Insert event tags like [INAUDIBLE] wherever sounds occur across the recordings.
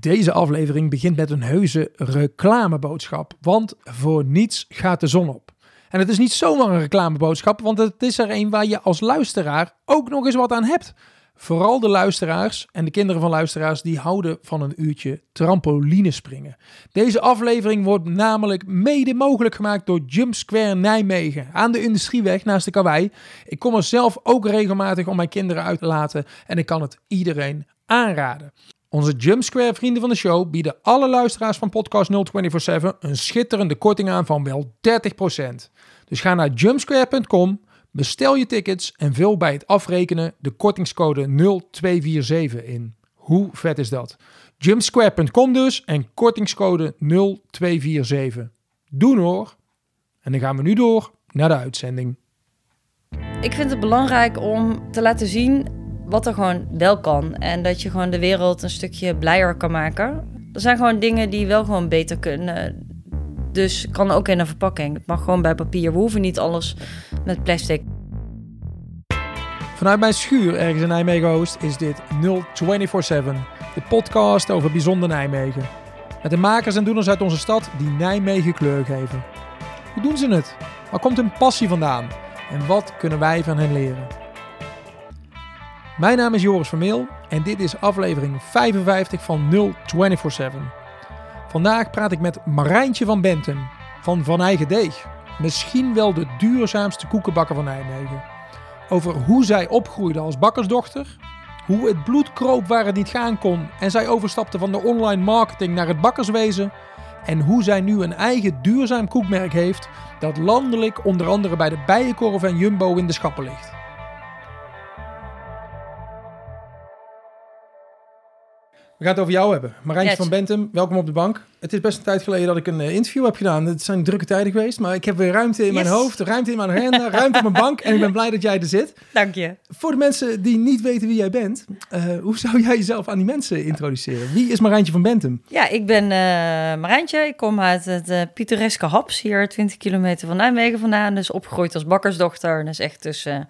Deze aflevering begint met een heuse reclameboodschap, want voor niets gaat de zon op. En het is niet zomaar een reclameboodschap, want het is er een waar je als luisteraar ook nog eens wat aan hebt. Vooral de luisteraars en de kinderen van luisteraars die houden van een uurtje trampolinespringen. Deze aflevering wordt namelijk mede mogelijk gemaakt door Jump Square Nijmegen aan de Industrieweg naast de Karwei. Ik kom er zelf ook regelmatig om mijn kinderen uit te laten en ik kan het iedereen aanraden. Onze Jump Square vrienden van de show bieden alle luisteraars van podcast 0247 een schitterende korting aan van wel 30%. Dus ga naar jumpsquare.com, bestel je tickets en vul bij het afrekenen de kortingscode 0247 in. Hoe vet is dat? Jumpsquare.com dus en kortingscode 0247. Doen hoor. En dan gaan we nu door naar de uitzending. Ik vind het belangrijk om te laten zien wat er gewoon wel kan. En dat je gewoon de wereld een stukje blijer kan maken. Er zijn gewoon dingen die wel gewoon beter kunnen. Dus kan ook in een verpakking. Het mag gewoon bij papier. We hoeven niet alles met plastic. Vanuit mijn schuur ergens in Nijmegen Oost is dit 0247, de podcast over bijzonder Nijmegen. Met de makers en doeners uit onze stad die Nijmegen kleur geven. Hoe doen ze het? Waar komt hun passie vandaan? En wat kunnen wij van hen leren? Mijn naam is Joris Vermeel en dit is aflevering 55 van 0247. Vandaag praat ik met Marijntje van Bentum van Van Eigen Deeg. Misschien wel de duurzaamste koekenbakker van Nijmegen. Over hoe zij opgroeide als bakkersdochter, hoe het bloed kroop waar het niet gaan kon en zij overstapte van de online marketing naar het bakkerswezen en hoe zij nu een eigen duurzaam koekmerk heeft dat landelijk onder andere bij de Bijenkorf en Jumbo in de schappen ligt. We gaan het over jou hebben. Marijntje Yes. van Bentum, welkom op de bank. Het is best een tijd geleden dat ik een eh, interview heb gedaan. Het zijn drukke tijden geweest, maar ik heb weer ruimte in mijn hoofd, ruimte in mijn agenda, [LAUGHS] ruimte op mijn bank. En ik ben blij dat jij er zit. Dank je. Voor de mensen die niet weten wie jij bent, eh, hoe zou jij jezelf aan die mensen introduceren? Wie is Marijntje van Bentum? Ja, ik ben eh Marijntje. Ik kom uit het pittoreske Haps, hier 20 kilometer van Nijmegen vandaan. Dus opgegroeid als bakkersdochter. En dus echt tussen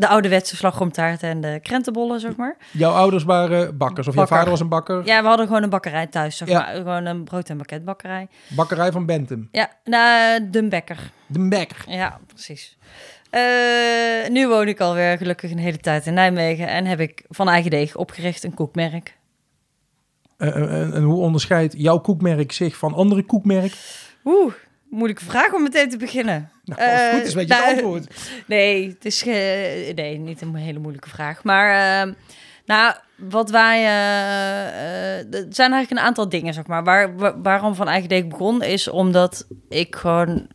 de ouderwetse slagroomtaart en de krentenbollen, zeg maar. Jouw ouders waren bakkers of jouw Bakker. vader was een bakker. Ja, we hadden gewoon een bakkerij thuis, zeg Ja. maar. Gewoon een brood- en bakketbakkerij. Bakkerij van Bentum. Ja, nou, de Bekker. De Bekker. Ja, precies. Eh, nu woon ik alweer gelukkig een hele tijd in Nijmegen en heb ik van eigen deeg opgericht een koekmerk. Eh, eh, en, en hoe onderscheidt jouw koekmerk zich van andere koekmerk? Oeh, moeilijke vraag om meteen te beginnen. [LAUGHS] Nou, als het goed is, weet je het nou, antwoord. [LAUGHS] Nee, het is nee, niet een hele moeilijke vraag. Maar ehm, nou, wat wij. eh, eh, er zijn eigenlijk een aantal dingen, zeg maar. Waar, wa- waarom van eigen deeg begon, is omdat ik gewoon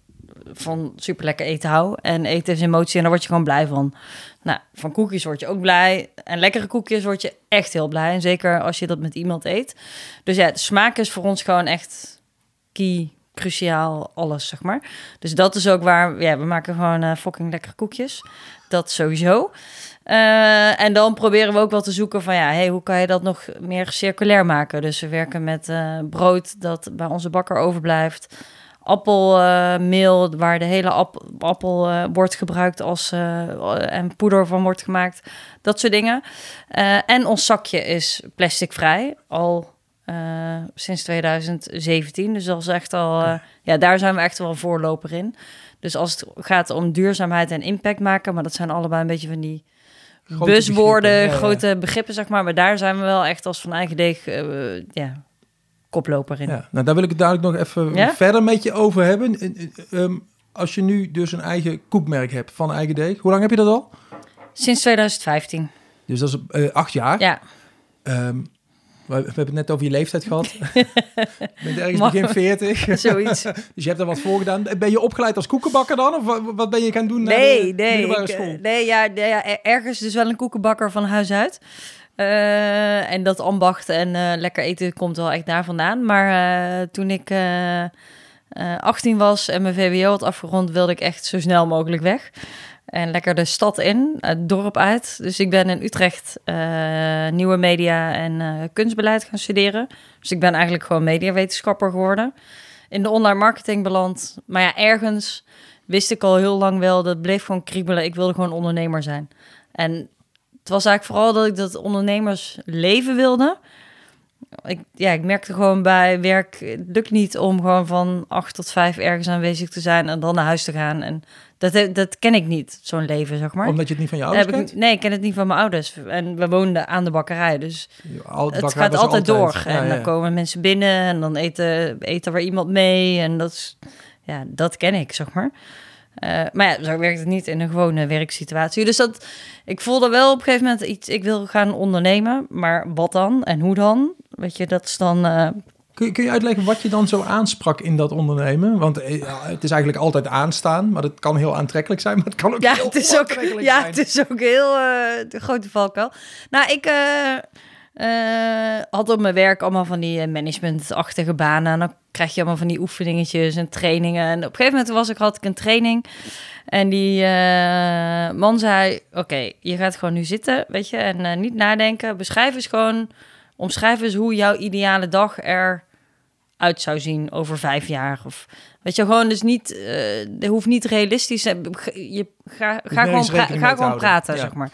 van super lekker eten hou. En eten is emotie en daar word je gewoon blij van. Nou, van koekjes word je ook blij. En lekkere koekjes word je echt heel blij. En zeker als je dat met iemand eet. Dus ja, de smaak is voor ons gewoon echt key, cruciaal, alles, zeg maar. Dus dat is ook waar, ja, we maken gewoon eh, fucking lekkere koekjes. Dat sowieso. Eh, en dan proberen we ook wel te zoeken van, ja, hey, hoe kan je dat nog meer circulair maken? Dus we werken met eh, brood dat bij onze bakker overblijft. Appelmeel, waar de hele app- appel eh, wordt gebruikt als, en poeder van wordt gemaakt. Dat soort dingen. En ons zakje is plasticvrij, al eh, sinds 2017. Dus dat is echt al, eh, ja, daar zijn we echt wel voorloper in. Dus als het gaat om duurzaamheid en impact maken, maar dat zijn allebei een beetje van die Grote buswoorden, begrippen, ja, ja. grote begrippen, zeg maar. Maar daar zijn we wel echt als van eigen deeg, ja, koploper in. Ja, nou daar wil ik het dadelijk nog even Ja? verder met je over hebben. Ehm, als je nu dus een eigen koekmerk hebt van eigen deeg, hoe lang heb je dat al? Sinds 2015. Dus dat is acht jaar. Ja, Ehm, we, we hebben het net over je leeftijd gehad. [LAUGHS] je bent ergens begin 40. [LAUGHS] zoiets. [LAUGHS] dus je hebt er wat voor gedaan. Ben je opgeleid als koekenbakker dan? Of wat, ben je gaan doen? na Nee, de nee. middelbare ik, eh, school? nee, ja, nee, ja, er- ergens dus wel een koekenbakker van huis uit. Eh, en dat ambacht en eh, lekker eten komt wel echt daar vandaan. Maar toen ik eh, eh, 18 was en mijn VWO had afgerond, wilde ik echt zo snel mogelijk weg. En lekker de stad in, het dorp uit. Dus ik ben in Utrecht eh, nieuwe media en eh, kunstbeleid gaan studeren. Dus ik ben eigenlijk gewoon mediawetenschapper geworden. In de online marketing beland. Maar ja, ergens wist ik al heel lang wel, dat bleef gewoon kriebelen. Ik wilde gewoon ondernemer zijn. En het was eigenlijk vooral dat ik dat ondernemersleven wilde. Ik, ja, ik merkte gewoon bij werk, het lukt niet om gewoon van acht tot vijf ergens aanwezig te zijn en dan naar huis te gaan. En dat, dat ken ik niet, zo'n leven, zeg maar. Omdat je het niet van je ouders kent? ik, nee, ik ken het niet van mijn ouders. En we woonden aan de bakkerij, dus Al- het bakkerij gaat altijd door. Ja, en ja. dan komen mensen binnen en dan eten, eten er iemand mee. En dat, is, ja, dat ken ik, zeg maar. Eh, maar ja, zo werkt het niet in een gewone werksituatie. Dus dat, ik voelde wel op een gegeven moment iets, ik wil gaan ondernemen. Maar wat dan en hoe dan? Weet je, dat is dan... eh, Kun, je- kun je uitleggen wat je dan zo aansprak in dat ondernemen? Want eh, het is eigenlijk altijd aanstaan, maar dat kan heel aantrekkelijk zijn, maar het kan ook ja, heel het is ook, ja, zijn. het is ook heel eh, de grote valkuil. Nou, ik eh, had op mijn werk allemaal van die eh, managementachtige banen. En dan krijg je allemaal van die oefeningetjes en trainingen. En op een gegeven moment was ik, had ik een training. En die eh, man zei, oké, je gaat gewoon nu zitten, weet je, en niet nadenken. Beschrijf eens gewoon, omschrijf eens hoe jouw ideale dag er uit zou zien over vijf jaar. Of weet je, gewoon dus niet, er hoeft niet realistisch. te- Je ga, ga gewoon, pra- ga gewoon praten, Ja. zeg maar.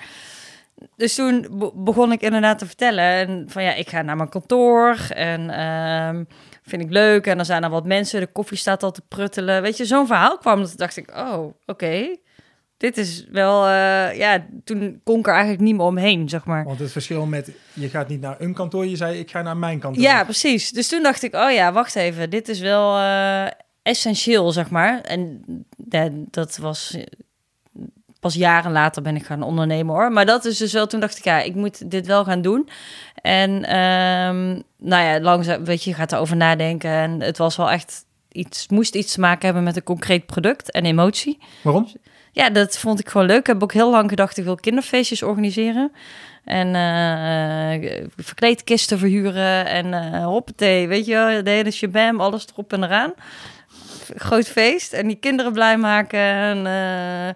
Dus toen be- begon ik inderdaad te vertellen. En van ja, ik ga naar mijn kantoor en ehm, vind ik leuk. En dan zijn er wat mensen, de koffie staat al te pruttelen. Weet je, zo'n verhaal kwam. Dat dacht ik, oh, oké. Dit is wel, eh, ja, toen kon ik er eigenlijk niet meer omheen, zeg maar. Want het verschil met, je gaat niet naar een kantoor, je zei, ik ga naar mijn kantoor. Ja, precies. Dus toen dacht ik, oh ja, wacht even, dit is wel eh, essentieel, zeg maar. En ja, dat was pas jaren later ben ik gaan ondernemen hoor. Maar dat is dus wel, toen dacht ik, ja, ik moet dit wel gaan doen. En ehm, nou ja, langzaam, weet je, je gaat erover nadenken. En het was wel echt iets, moest iets te maken hebben met een concreet product en emotie. Waarom? Ja, dat vond ik gewoon leuk. Ik heb ook heel lang gedacht, ik wil kinderfeestjes organiseren. En eh verkleedkisten verhuren en hoppatee, weet je wel, de hele shabam, alles erop en eraan. Groot feest en die kinderen blij maken en eh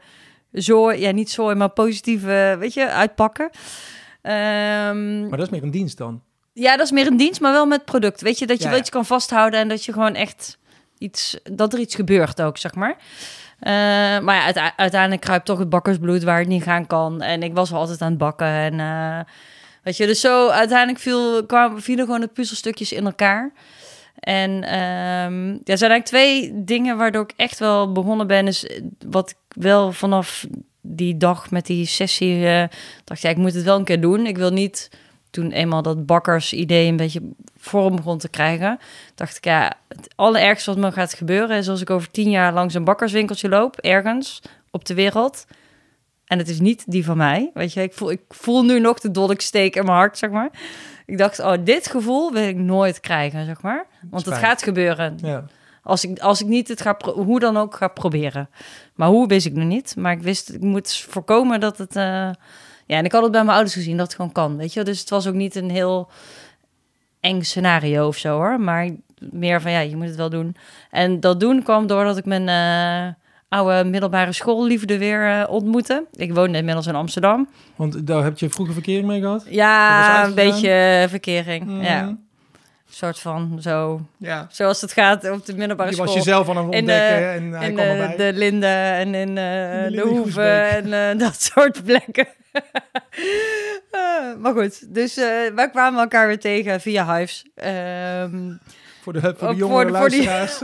zooi, ja niet zooi, maar positieve, weet je, uitpakken. Ehm, Maar dat is meer een dienst dan. ja, dat is meer een dienst, maar wel met product. Weet je, dat je Ja, wel ja. iets kan vasthouden en dat je gewoon echt iets, dat er iets gebeurt ook, zeg maar. Eh, maar ja, uite- uiteindelijk kruipt toch het bakkersbloed waar het niet gaan kan. En ik was wel altijd aan het bakken. En eh, weet je, dus zo uiteindelijk viel, kwam, vielen gewoon de puzzelstukjes in elkaar. En ehm, ja, er zijn eigenlijk twee dingen waardoor ik echt wel begonnen ben. Is wat ik wel vanaf die dag met die sessie eh, dacht, ja, ik moet het wel een keer doen. Ik wil niet toen eenmaal dat bakkersidee een beetje vorm begon te krijgen, dacht ik, ja, het allerergste wat me gaat gebeuren is als ik over tien jaar langs een bakkerswinkeltje loop, ergens op de wereld. En het is niet die van mij. Weet je, ik voel, ik voel nu nog de dolksteek in mijn hart, zeg maar. Ik dacht, oh, dit gevoel wil ik nooit krijgen, zeg maar. Want het fijn. gaat gebeuren. Ja. Als ik, als ik niet het ga, hoe dan ook ga proberen. Maar hoe wist ik nog niet. Maar ik wist, ik moet voorkomen dat het. eh, ja, en ik had het bij mijn ouders gezien dat het gewoon kan, weet je. Dus het was ook niet een heel eng scenario of zo hoor. Maar meer van ja, je moet het wel doen. En dat doen kwam doordat ik mijn eh, oude middelbare schoolliefde weer eh, ontmoette. Ik woonde inmiddels in Amsterdam. Want daar heb je vroeger verkering mee gehad? Ja, een beetje verkering. Mhm. Ja, een soort van zo. Ja. Zoals het gaat op de middelbare Je school. was jezelf aan het ontdekken en hij in kwam de, de Linde en in eh, de de, Linde Hoeve Groesbeek. en eh, [LAUGHS] dat soort plekken. Eh, [LAUGHS] maar goed, dus eh, wij kwamen elkaar weer tegen via Hives. Ehm, voor de, voor de jongere voor de- voor die- [LAUGHS] luisteraars.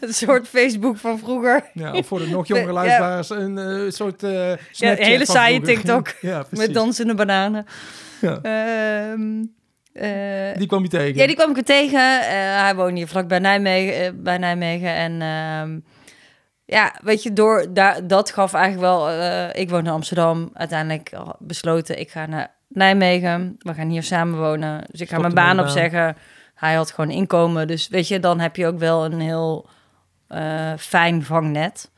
een soort Facebook van vroeger. ja, of voor de nog [LAUGHS] jongere Ja. luisteraars. Een eh, soort eh Snapchat een hele saaie vroeger. [LAUGHS] TikTok ja. Met dansende bananen. Ja. Ehm, eh, Die kwam je tegen. Ja, die kwam ik weer tegen. Hij woonde hier vlak bij Nijmegen. bij Nijmegen. En ehm, ja, weet je, door daar, dat gaf eigenlijk wel... ik woon in Amsterdam. Uiteindelijk besloten, ik ga naar Nijmegen. We gaan hier samen wonen. Dus ik ga mijn baan. opzeggen. Hij had gewoon inkomen. Dus weet je, dan heb je ook wel een heel eh, fijn vangnet.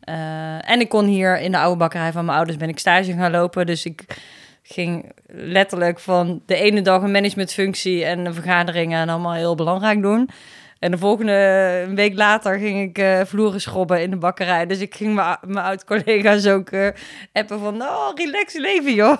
Eh, en ik kon hier in de oude bakkerij van mijn ouders ben ik stage gaan lopen. Dus ik ging letterlijk van de ene dag een managementfunctie en een vergaderingen en allemaal heel belangrijk doen. En de volgende een week later ging ik eh, vloeren schrobben in de bakkerij. Dus ik ging mijn oud-collega's ook eh, appen van, nou, relax leven, joh.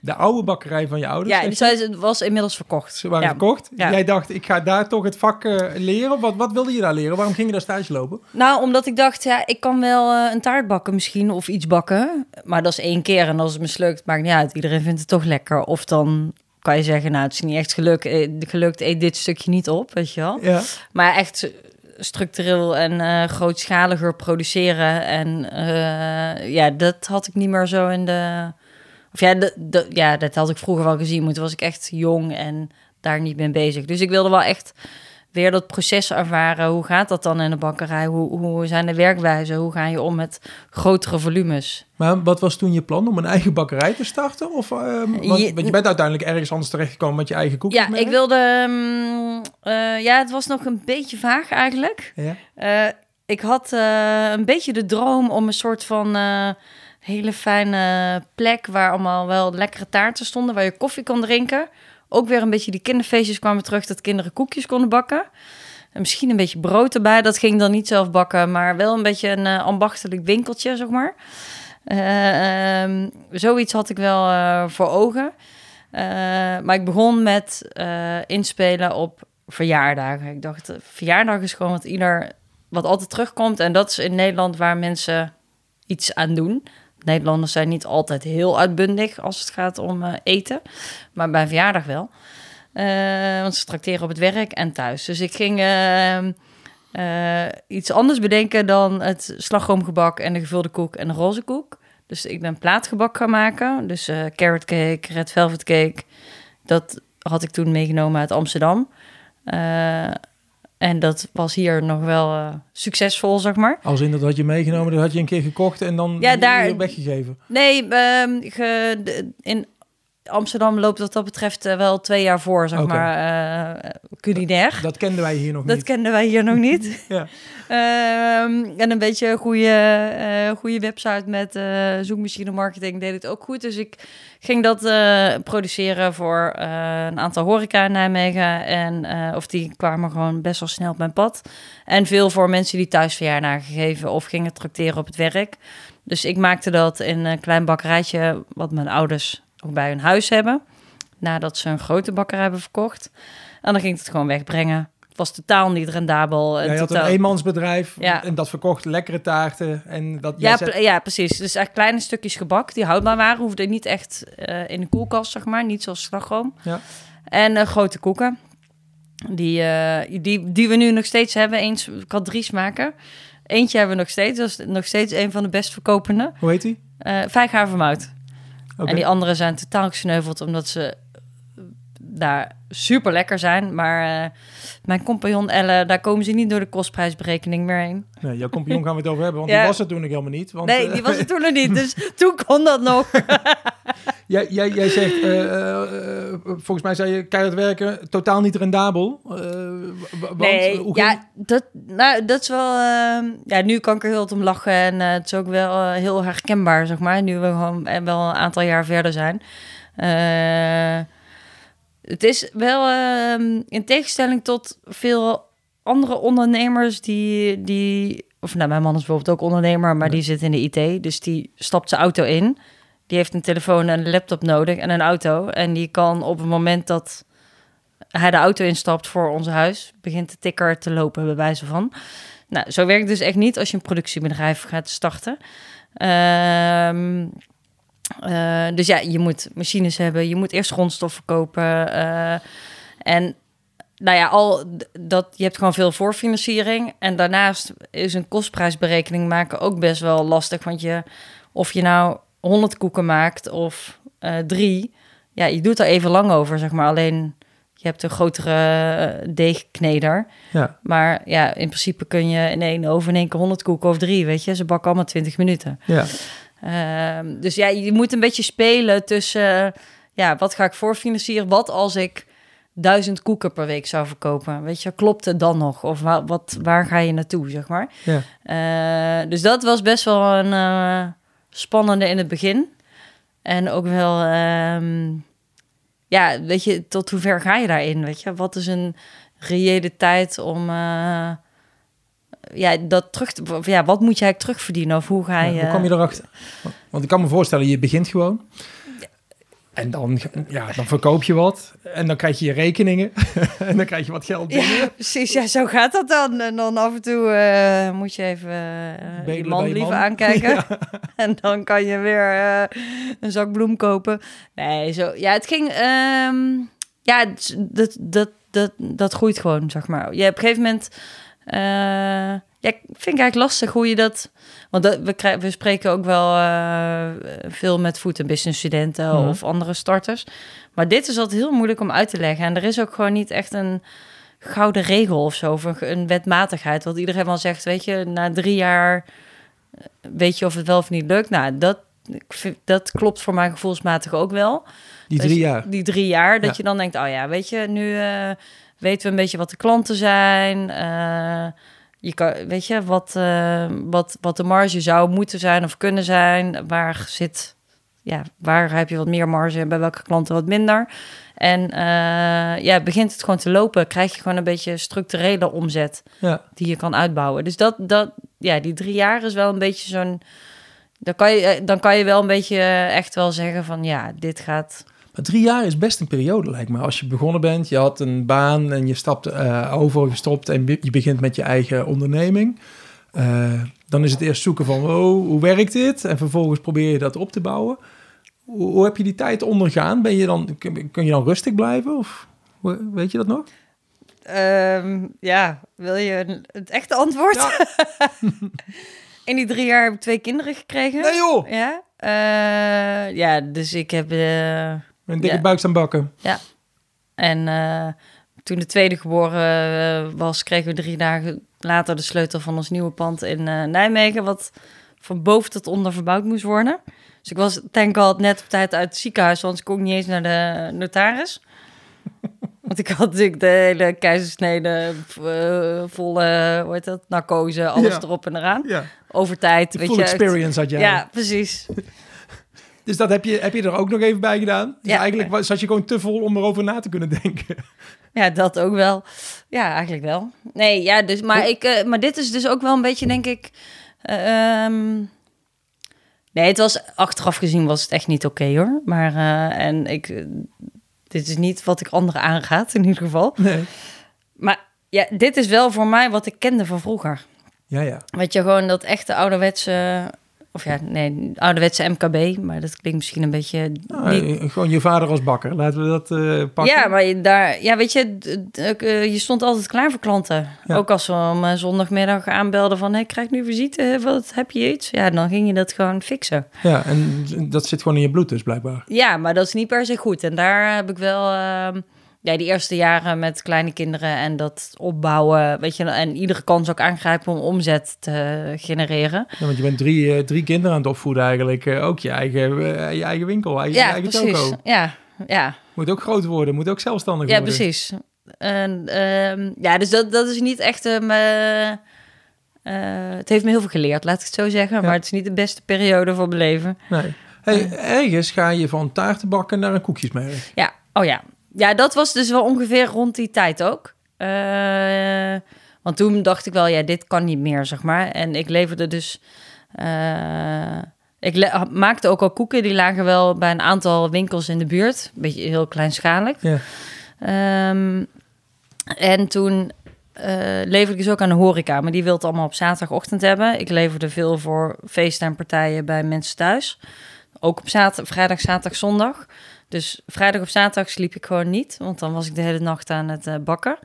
De oude bakkerij van je ouders. Ja, dus het was inmiddels verkocht. Ze waren Ja. verkocht. Ja. Jij dacht, ik ga daar toch het vak eh, leren. Wat, wat wilde je daar leren? Waarom ging je daar stage lopen? Nou, omdat ik dacht, ja, ik kan wel een taart bakken misschien of iets bakken. Maar dat is één keer en als het mislukt, maakt niet uit. Iedereen vindt het toch lekker. Of dan kan je zeggen, nou, het is niet echt geluk, eh, gelukt, eet dit stukje niet op, weet je wel. Ja. Maar echt structureel en eh, grootschaliger produceren. En eh, ja, dat had ik niet meer zo in de... Of ja, de, ja, dat had ik vroeger wel gezien, maar toen was ik echt jong en daar niet mee bezig. Dus ik wilde wel echt weer dat proces ervaren. Hoe gaat dat dan in de bakkerij? Hoe, hoe zijn de werkwijzen? Hoe ga je om met grotere volumes? Maar wat was toen je plan om een eigen bakkerij te starten? Of, ehm, want, Je- want je bent uiteindelijk ergens anders terechtgekomen met je eigen koekjes. Ja, ik wilde... mm, eh, ja, het was nog een beetje vaag eigenlijk. Ja. Eh, ik had eh, een beetje de droom om een soort van hele fijne plek waar allemaal wel lekkere taarten stonden, waar je koffie kon drinken. Ook weer een beetje die kinderfeestjes kwamen terug dat kinderen koekjes konden bakken. En misschien een beetje brood erbij. Dat ging dan niet zelf bakken, maar wel een beetje een eh, ambachtelijk winkeltje, zeg maar. Eh, ehm, zoiets had ik wel eh, voor ogen. Maar ik begon met inspelen op verjaardagen. Ik dacht, verjaardag is gewoon wat ieder wat altijd terugkomt. En dat is in Nederland waar mensen iets aan doen. Nederlanders zijn niet altijd heel uitbundig als het gaat om eh, eten. Maar bij verjaardag wel. Eh, want ze trakteren op het werk en thuis. Dus ik ging eh, eh, iets anders bedenken dan het slagroomgebak en de gevulde koek en de roze koek. Dus ik ben plaatgebak gaan maken. Dus carrot cake, red velvet cake. Dat had ik toen meegenomen uit Amsterdam. En dat was hier nog wel eh, succesvol, zeg maar. Als in dat had je meegenomen, dat had je een keer gekocht en dan Ja, daar- weer weggegeven. Nee, ge- de- in Amsterdam loopt wat dat betreft eh, wel twee jaar voor, zeg maar, eh, culinair. Dat kenden wij hier nog Dat niet. kenden wij hier nog niet. [LAUGHS] Ja. Ehm, en een beetje een goede, eh, goede website met zoekmachine marketing deed het ook goed. Dus ik ging dat produceren voor een aantal horeca in Nijmegen. En, of die kwamen gewoon best wel snel op mijn pad. En veel voor mensen die thuis verjaardagen gegeven of gingen tracteren op het werk. Dus ik maakte dat in een klein bakkerijtje wat mijn ouders ook bij hun huis hebben. Nadat ze een grote bakkerij hebben verkocht. En dan ging het gewoon wegbrengen. Het was totaal niet rendabel. en Jij had een eenmansbedrijf Ja. en dat verkocht lekkere taarten. En dat, Ja, ja, precies. Dus echt kleine stukjes gebak die houdbaar waren. Hoefde niet echt eh, in de koelkast, zeg maar. Niet zoals slagroom. Ja. En eh, grote koeken. Die, eh, die, die we nu nog steeds hebben. Eens, ik had drie smaken. Eentje hebben we nog steeds. Dat is nog steeds een van de best verkopende. Hoe heet die? Eh vijf En die andere zijn totaal gesneuveld omdat ze daar super lekker zijn. Maar eh, mijn compagnon Elle, daar komen ze niet door de kostprijsberekening meer heen. Nee, jouw compagnon gaan we het over hebben, want [LAUGHS] Ja. die was er toen nog helemaal niet. Want, nee, eh, die was het toen nog niet. [LAUGHS] Dus toen kon dat nog. [LAUGHS] jij, jij, jij zegt, eh, eh, eh, volgens mij zei je keihard werken, totaal niet rendabel. Eh, want, Nee, hoe ging- ja, dat, nou, dat is wel... ehm, ja, nu kan ik er heel wat om lachen en eh, het is ook wel eh, heel herkenbaar, zeg maar. Nu we gewoon eh, wel een aantal jaar verder zijn. Eh, het is wel, ehm, in tegenstelling tot veel andere ondernemers die... die of nou, mijn man is bijvoorbeeld ook ondernemer, maar die zit in de IT. Dus die stapt zijn auto in. Die heeft een telefoon en een laptop nodig en een auto. En die kan op het moment dat hij de auto instapt voor ons huis, begint de tikker te lopen, bij wijze van. Nou, zo werkt het dus echt niet als je een productiebedrijf gaat starten. Ehm, eh, dus ja, je moet machines hebben, je moet eerst grondstoffen kopen. eh, en nou ja, al dat, je hebt gewoon veel voorfinanciering. En daarnaast is een kostprijsberekening maken ook best wel lastig. Want je, of je nou 100 koeken maakt of eh, drie, ja, je doet er even lang over, zeg maar. Alleen je hebt een grotere deegkneder. Ja. Maar ja, in principe kun je in één oven in één keer 100 koeken of drie, weet je. Ze bakken allemaal 20 minuten. Ja. Ehm, dus ja, je moet een beetje spelen tussen... eh, ja, wat ga ik voorfinancieren? Wat als ik duizend koeken per week zou verkopen? Weet je, klopt het dan nog? Of wa- wat, waar ga je naartoe, zeg maar? Ja. Eh, dus dat was best wel een eh, spannende in het begin. En ook wel... ehm, ja, weet je, tot hoe ver ga je daarin? Weet je, wat is een reële tijd om... ja, dat terug ja, wat moet jij terugverdienen? Of hoe ga Ja, je... hoe kwam je erachter? Want ik kan me voorstellen, je begint gewoon. En dan, ja, dan verkoop je wat. En dan krijg je je rekeningen. [LAUGHS] en dan krijg je wat geld binnen. Ja, precies. Ja, zo gaat dat dan. En dan af en toe eh, moet je even uh, man liever [LAUGHS] aankijken. [LAUGHS] En dan kan je weer eh, een zak bloem kopen. Nee, zo. Ja, het ging... ehm, ja, dat, dat, dat, dat groeit gewoon, zeg maar. Je, op een gegeven moment... eh, ja, ik vind het eigenlijk lastig hoe je dat... Want dat, we, krijgen, we spreken ook wel eh, veel met food- en business studenten Mhm. of andere starters. Maar dit is altijd heel moeilijk om uit te leggen. En er is ook gewoon niet echt een gouden regel of zo, of een, een wetmatigheid. Want iedereen wel zegt, weet je, na drie jaar eh, weet je of het wel of niet lukt. Nou, dat, vind- dat klopt voor mij gevoelsmatig ook wel. Die Dus drie jaar. Die drie jaar, dat Ja. je dan denkt, oh ja, weet je, nu weten we een beetje wat de klanten zijn. eh, je kan, weet je, wat, eh, wat, wat de marge zou moeten zijn of kunnen zijn. Waar zit, ja, waar heb je wat meer marge en bij welke klanten wat minder. En eh, ja, begint het gewoon te lopen, krijg je gewoon een beetje structurele omzet Ja. die je kan uitbouwen. Dus dat, dat ja, die drie jaar is wel een beetje zo'n. Dan kan, je, dan kan je wel een beetje echt wel zeggen van ja, dit gaat. Maar drie jaar is best een periode, lijkt me. Als je begonnen bent, je had een baan en je stapt eh, over, gestopt en be- je begint met je eigen onderneming. Eh, dan is het eerst zoeken van, oh, hoe werkt dit? En vervolgens probeer je dat op te bouwen. Hoe, hoe heb je die tijd ondergaan? Ben je dan, kun, kun je dan rustig blijven? Of weet je dat nog? Ehm, ja, wil je een- het echte antwoord? Ja. [LAUGHS] In die drie jaar heb ik twee kinderen gekregen. Nee joh! Ja. Eh, ja, dus ik heb. Eh, Een dikke Ja. buik staan bakken. en eh, toen de tweede geboren eh, was, kregen we drie dagen later de sleutel van ons nieuwe pand in eh, Nijmegen. Wat van boven tot onder verbouwd moest worden. Dus ik was denk al net op tijd uit het ziekenhuis, want ik kon niet eens naar de notaris. [LAUGHS] Want ik had natuurlijk de hele keizersnede, eh, volle, hoe heet dat, narcose, alles Ja. erop en eraan. Ja, Over tijd, de weet full je. experience had jij. Ja, precies. Dus dat heb je, heb je er ook nog even bij gedaan? Dus Ja. eigenlijk was- zat je gewoon te vol om erover na te kunnen [LAUGHS] denken. Ja, dat ook wel. Ja, eigenlijk wel. Nee, ja, dus, maar, ik, eh, maar dit is dus ook wel een beetje, denk ik... eh, ehm, nee, het was, achteraf gezien was het echt niet oké, hoor. Maar, eh, en ik... dit is niet wat ik anderen aangaat, in ieder geval. Nee. Maar ja, dit is wel voor mij wat ik kende van vroeger. Ja, ja. Weet je, gewoon dat echte ouderwetse... Of ja, nee, ouderwetse MKB. Maar dat klinkt misschien een beetje... Nou, niet, eh, Gewoon je vader als bakker. Laten we dat eh, pakken. Ja, maar je, daar, ja, weet je, eh, je stond altijd klaar voor klanten. Ja. Ook als we om zondagmiddag aanbelden van... Hey, ik krijg nu visite, wat heb je iets? Ja, dan ging je dat gewoon fixen. Ja, en dat zit gewoon in je bloed dus blijkbaar. Ja, maar dat is niet per se goed. En daar heb ik wel... ehm, ja, die eerste jaren met kleine kinderen en dat opbouwen, weet je, en iedere kans ook aangrijpen om omzet te genereren. Ja, want je bent drie, eh, drie kinderen aan het opvoeden eigenlijk. Eh, ook je eigen, eh, je eigen winkel, eigen, je Ja, eigen precies. toko. Ja, ja. Moet ook groot worden, moet ook zelfstandig Ja, worden. precies. En, ehm, ja, dus dat, dat is niet echt... een. eh, het heeft me heel veel geleerd, laat ik het zo zeggen. Maar het is niet de beste periode van mijn leven. Nee. Hey, ergens ga je van taartenbakken naar een koekjesmerk. Ja, oh ja. Ja, dat was dus wel ongeveer rond die tijd ook. Eh, want toen dacht ik wel, ja, dit kan niet meer, zeg maar. En ik leverde dus... eh, ik maakte ook al koeken, die lagen wel bij een aantal winkels in de buurt. Een beetje heel kleinschalig. Ja. Ehm, en toen eh leverde ik dus ook aan de horeca, maar die wil het allemaal op zaterdagochtend hebben. Ik leverde veel voor feesten en partijen bij mensen thuis. Ook op zaterdag, vrijdag, zaterdag, zondag. Dus vrijdag of zaterdag sliep ik gewoon niet, want dan was ik de hele nacht aan het eh, bakken.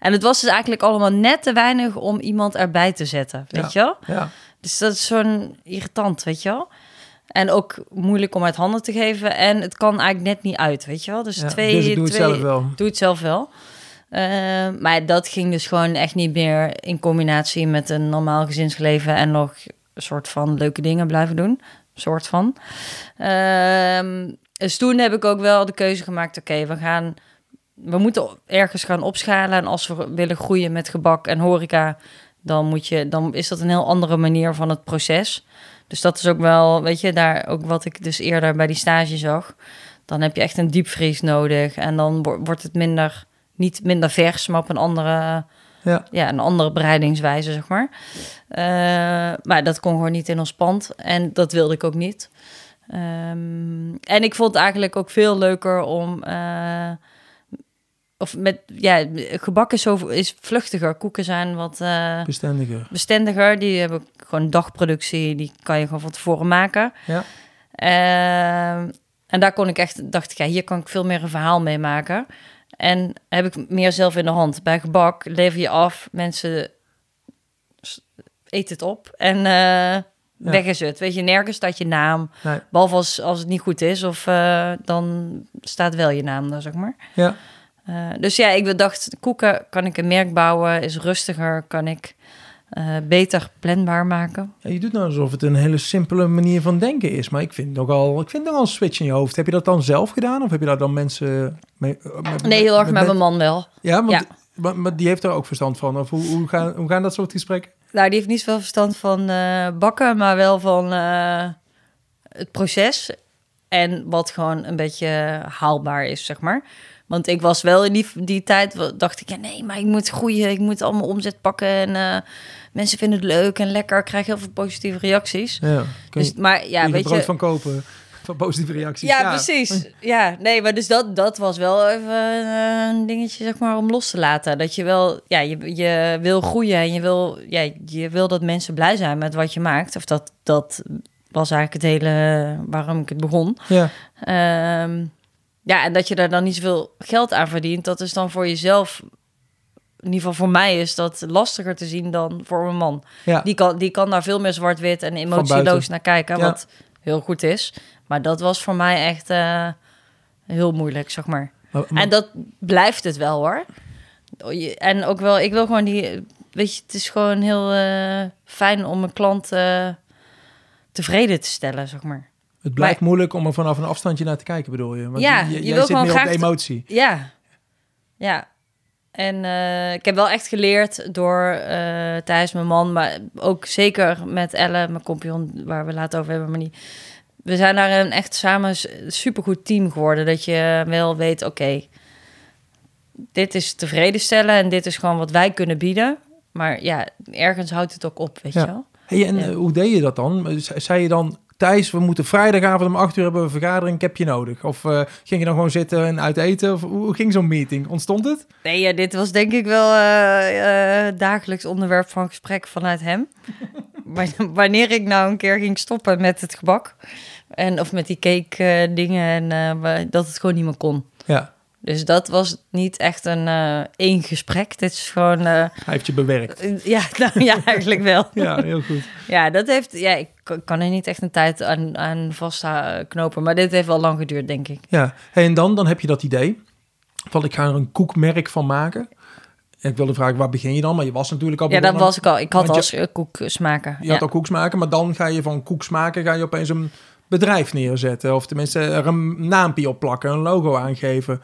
En het was dus eigenlijk allemaal net te weinig om iemand erbij te zetten, weet je wel? Ja. Dus dat is zo'n irritant, weet je wel? En ook moeilijk om uit handen te geven. En het kan eigenlijk net niet uit, weet je wel? Dus Ja, twee... dus ik doe het twee, zelf wel. Doe het zelf wel. Eh, maar dat ging dus gewoon echt niet meer in combinatie met een normaal gezinsleven en nog een soort van leuke dingen blijven doen. Soort van. Ehm, dus toen heb ik ook wel de keuze gemaakt: oké, we gaan. We moeten ergens gaan opschalen. En als we willen groeien met gebak en horeca, dan, moet je, dan is dat een heel andere manier van het proces. Dus dat is ook wel, weet je, daar ook wat ik dus eerder bij die stage zag. Dan heb je echt een diepvries nodig. En dan wo- wordt het minder, niet minder vers, maar op een andere, Ja. ja, een andere bereidingswijze, zeg maar. Eh, maar dat kon gewoon niet in ons pand. En dat wilde ik ook niet. Ehm, en ik vond het eigenlijk ook veel leuker om... eh, of met, ja, gebak is, zo, is vluchtiger. Koeken zijn wat eh, Bestendiger. bestendiger. Die hebben gewoon dagproductie. Die kan je gewoon van tevoren maken. Ja. Ehm, en daar kon ik echt, dacht ik, ja, hier kan ik veel meer een verhaal mee maken. En heb ik meer zelf in de hand. Bij gebak lever je af, mensen eten het op en weg is het. Weet je, nergens staat je naam. Nee. Behalve als, als het niet goed is, of eh, dan staat wel je naam daar, zeg maar. Ja. Eh, dus ja, ik dacht, koeken kan ik een merk bouwen, is rustiger, kan ik eh, beter planbaar maken. Ja, je doet nou alsof het een hele simpele manier van denken is. Maar ik vind nogal, ik vind nogal een switch in je hoofd. Heb je dat dan zelf gedaan? Of heb je daar dan mensen mee? Nee, heel erg met mijn man wel. Ja, want, Ja. Maar, maar die heeft er ook verstand van. Of hoe, hoe, gaan, hoe gaan dat soort gesprekken? Nou, die heeft niet zoveel verstand van eh, bakken, maar wel van eh, het proces. En wat gewoon een beetje haalbaar is, zeg maar. Want ik was wel in die, die tijd, dacht ik, ja nee, maar ik moet groeien. Ik moet allemaal omzet pakken en eh, mensen vinden het leuk en lekker. Ik krijg heel veel positieve reacties. Ja, kun je, Dus, maar ja, er weet brood je... van kopen. Van positieve reacties. Ja, precies. Ja, nee, maar dus dat, dat was wel even een dingetje, zeg maar, om los te laten. Dat je wel, ja, je, je wil groeien en je wil, ja, je wil dat mensen blij zijn met wat je maakt. Of dat, dat was eigenlijk het hele waarom ik het begon. Ja, Ehm, ja, en dat je daar dan niet zoveel geld aan verdient, dat is dan voor jezelf, in ieder geval voor mij, is dat lastiger te zien dan voor mijn man. ja. Die kan, die kan daar veel meer zwart-wit en emotieloos naar kijken, Ja. wat heel goed is. Maar dat was voor mij echt eh, heel moeilijk, zeg maar. Maar- maar- En dat blijft het wel hoor. En ook wel, ik wil gewoon die, weet je, het is gewoon heel eh, fijn om een klant tevreden te stellen, zeg maar. het blijft maar- moeilijk om er vanaf een afstandje naar te kijken, bedoel je? Want Ja, je, je jij wil zit gewoon meer op graag de te- emotie. Ja, ja. En eh, ik heb wel echt geleerd door Thijs, mijn man, maar ook zeker met Elle, mijn compagnon, waar we later over hebben, maar niet. We zijn daar een echt samen supergoed team geworden. Dat je wel weet, oké, dit is tevreden stellen en dit is gewoon wat wij kunnen bieden. Maar ja, ergens houdt het ook op, weet Ja. je wel. Hey, en Ja. eh, hoe deed je dat dan? Ze- Zei je dan, Thijs, we moeten vrijdagavond om acht uur hebben we een vergadering, ik heb je nodig? Of eh, ging je dan gewoon zitten en uit eten? Of hoe ging zo'n meeting? Ontstond het? Nee, ja, dit was denk ik wel eh, dagelijks onderwerp van gesprek vanuit hem. [LAUGHS] Wa- [LAUGHS] Wanneer ik nou een keer ging stoppen met het gebak. En, of met die cake eh, dingen. En eh, dat het gewoon niet meer kon. Ja, Dus dat was niet echt een eh, één gesprek. Dit is gewoon... hij heeft je bewerkt. ja, [LAUGHS] nou, ja, eigenlijk wel. [LAUGHS] Ja, heel goed. Ja, dat heeft... Ja, ik kan- kan er niet echt een tijd aan, aan vastknopen. Maar dit heeft wel lang geduurd, denk ik. Ja, hey, en dan, dan heb je dat idee van ik ga er een koekmerk van maken. Ik wilde vragen, waar begin je dan? Maar je was natuurlijk al Ja, dat was ik al. Ik had als eh, koeksmaker. Je Ja. had al koeks maken, maar dan ga je van koeks maken, ga je opeens een bedrijf neerzetten. Of tenminste er een naampje op plakken, een logo aangeven.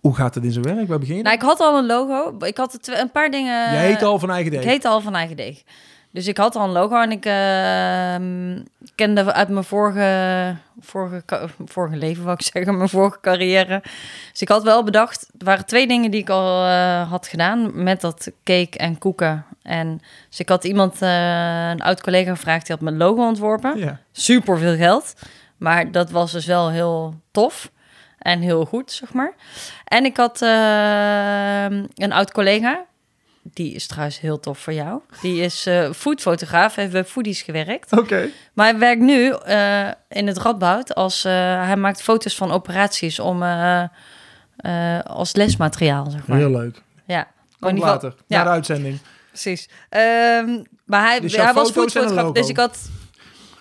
Hoe gaat het in zijn werk? Waar begin je? Nou, ik had al een logo. Ik had een paar dingen... je heet al van eigen deeg. Ik heette al van eigen deeg. Dus ik had al een logo en ik ehm, kende uit mijn vorige, vorige, vorige leven, wou ik [LAUGHS] zeggen, mijn vorige carrière. Dus ik had wel bedacht, er waren twee dingen die ik al eh, had gedaan met dat cake en koeken. En dus ik had iemand, eh, een oud collega gevraagd, die had mijn logo ontworpen. Ja. Super veel geld, maar dat was dus wel heel tof en heel goed, zeg maar. En ik had ehm, een oud collega, die is trouwens heel tof voor jou. Die is eh foodfotograaf, heeft bij Foodies gewerkt. Oké. Maar hij werkt nu eh, in het Radboud als eh, hij maakt foto's van operaties om als lesmateriaal, zeg maar. Heel leuk. Ja, Komt later, ja. na de uitzending. precies. Ehm, maar hij, Dus hij was foodfotograaf, dus ik had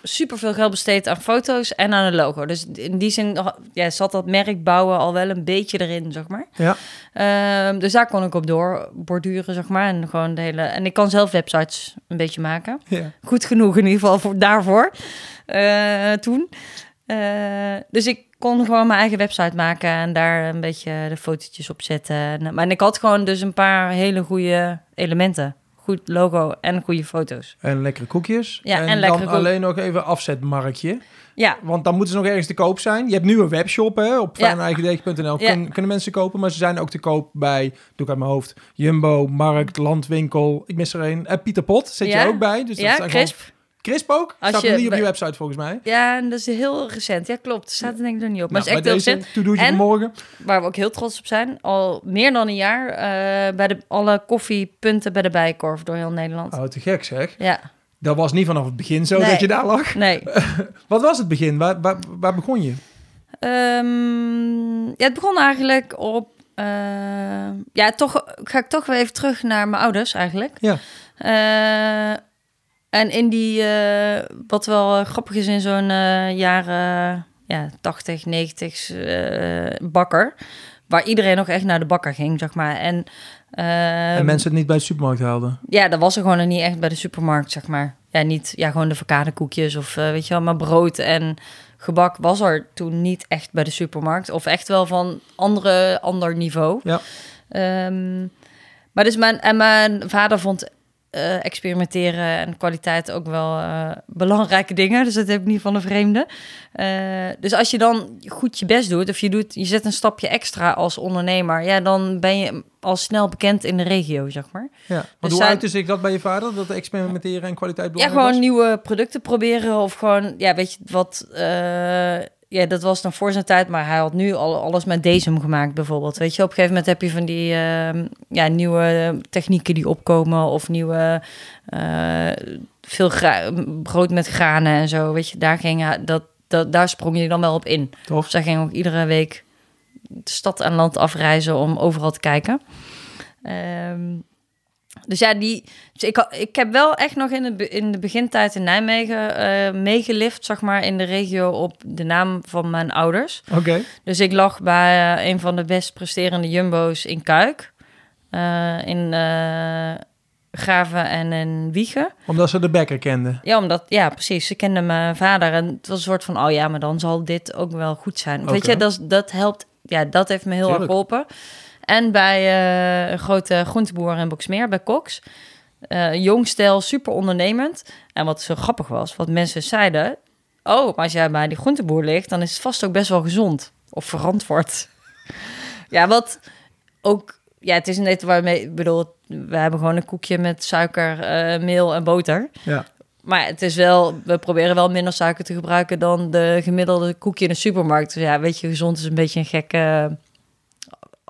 super veel geld besteed aan foto's en aan een logo. Dus in die zin ja, zat dat merk bouwen al wel een beetje erin, zeg maar. Ja. Ehm, dus daar kon ik op door borduren, zeg maar. En gewoon de hele. En ik kan zelf websites een beetje maken. ja. Goed genoeg in ieder geval voor, daarvoor. eh, toen. Eh, dus ik kon gewoon mijn eigen website maken en daar een beetje de fotootjes op zetten. En, maar en ik had gewoon dus een paar hele goede elementen. Goed logo en goede foto's. En lekkere koekjes. Ja, en, en lekkere dan koek- alleen nog even afzetmarktje. Ja, Want dan moeten ze nog ergens te koop zijn. Je hebt nu een webshop hè, op Ja. fijneigendeeg.nl. Ja. Kun- kunnen mensen kopen, maar ze zijn ook te koop bij, doe ik uit mijn hoofd, Jumbo, Markt, Landwinkel. Ik mis er één. En Pieter Pot zit Ja. je ook bij. Dus dat ja zijn gewoon crisp. Ook? Als Staat je niet op je website volgens mij. Ja, en dat is heel recent. Ja, klopt. Er staat er denk ik nog niet op. Maar Nou, het is echt heel recent. to-do'tje En- van morgen. Waar we ook heel trots op zijn. Al meer dan een jaar eh, bij de, alle koffiepunten bij de Bijenkorf door heel Nederland. Oh, te gek zeg. Ja, Dat was niet vanaf het begin zo Nee. dat je daar lag. nee. [LAUGHS] Wat was het begin? Waar, waar, waar begon je? Ehm, ja, het begon eigenlijk op... eh, ja, toch ga ik toch weer even terug naar mijn ouders eigenlijk. Ja. Eh, en in die, eh, wat wel eh, grappig is in zo'n eh, jaren ja, 80, 90 eh, bakker, waar iedereen nog echt naar de bakker ging, zeg maar. En, eh, en mensen het niet bij de supermarkt haalden. ja, dat was er gewoon niet echt bij de supermarkt, zeg maar. Ja, niet ja, gewoon de verkade koekjes of weet je wel, maar brood en gebak was er toen niet echt bij de supermarkt. Of echt wel van andere, ander niveau. Ja. Ehm, maar dus mijn, en mijn vader vond eh, experimenteren en kwaliteit ook wel eh, belangrijke dingen. Dus dat heb ik niet van een vreemde. Eh, dus als je dan goed je best doet, of je, doet, je zet een stapje extra als ondernemer, ja, dan ben je al snel bekend in de regio, zeg maar. Ja. Want Dus hoe uitte zich dat bij je vader? Dat experimenteren en kwaliteit Ja, belangrijk gewoon was? nieuwe producten proberen. Of gewoon, ja, weet je wat. Ja, dat was dan voor zijn tijd, maar hij had nu al alles met Desem gemaakt, bijvoorbeeld. Weet je, op een gegeven moment heb je van die ehm, ja, nieuwe technieken die opkomen. Of nieuwe. eh, veel brood met granen en zo. Weet je, daar, ging dat, dat, daar sprong je dan wel op in. Tof. Zij ging ook iedere week de stad en land afreizen om overal te kijken. Ehm, dus ja, die, dus ik, ik heb wel echt nog in de, in de begintijd in Nijmegen eh, meegelift, zeg maar, in de regio op de naam van mijn ouders. Oké. Dus ik lag bij eh, een van de best presterende jumbo's in Kuik, eh, in Graven en in Wiegen. Omdat ze de bekker kenden. Ja, omdat, ja, precies. Ze kende mijn vader en het was een soort van, oh ja, maar dan zal dit ook wel goed zijn. Weet je, dat, dat helpt, ja, dat heeft me heel erg geholpen. En bij eh, een grote groenteboer in Boksmeer, bij Cox. Eh jong stel, super ondernemend. En wat zo grappig was, wat mensen zeiden... Oh, maar als jij bij die groenteboer ligt, dan is het vast ook best wel gezond. Of verantwoord. [LAUGHS] ja, wat ook... Ja, het is net waarmee... Ik bedoel, we hebben gewoon een koekje met suiker, eh, meel en boter. Ja. Maar het is wel, we proberen wel minder suiker te gebruiken dan de gemiddelde koekje in de supermarkt. Dus ja, weet je, gezond is een beetje een gekke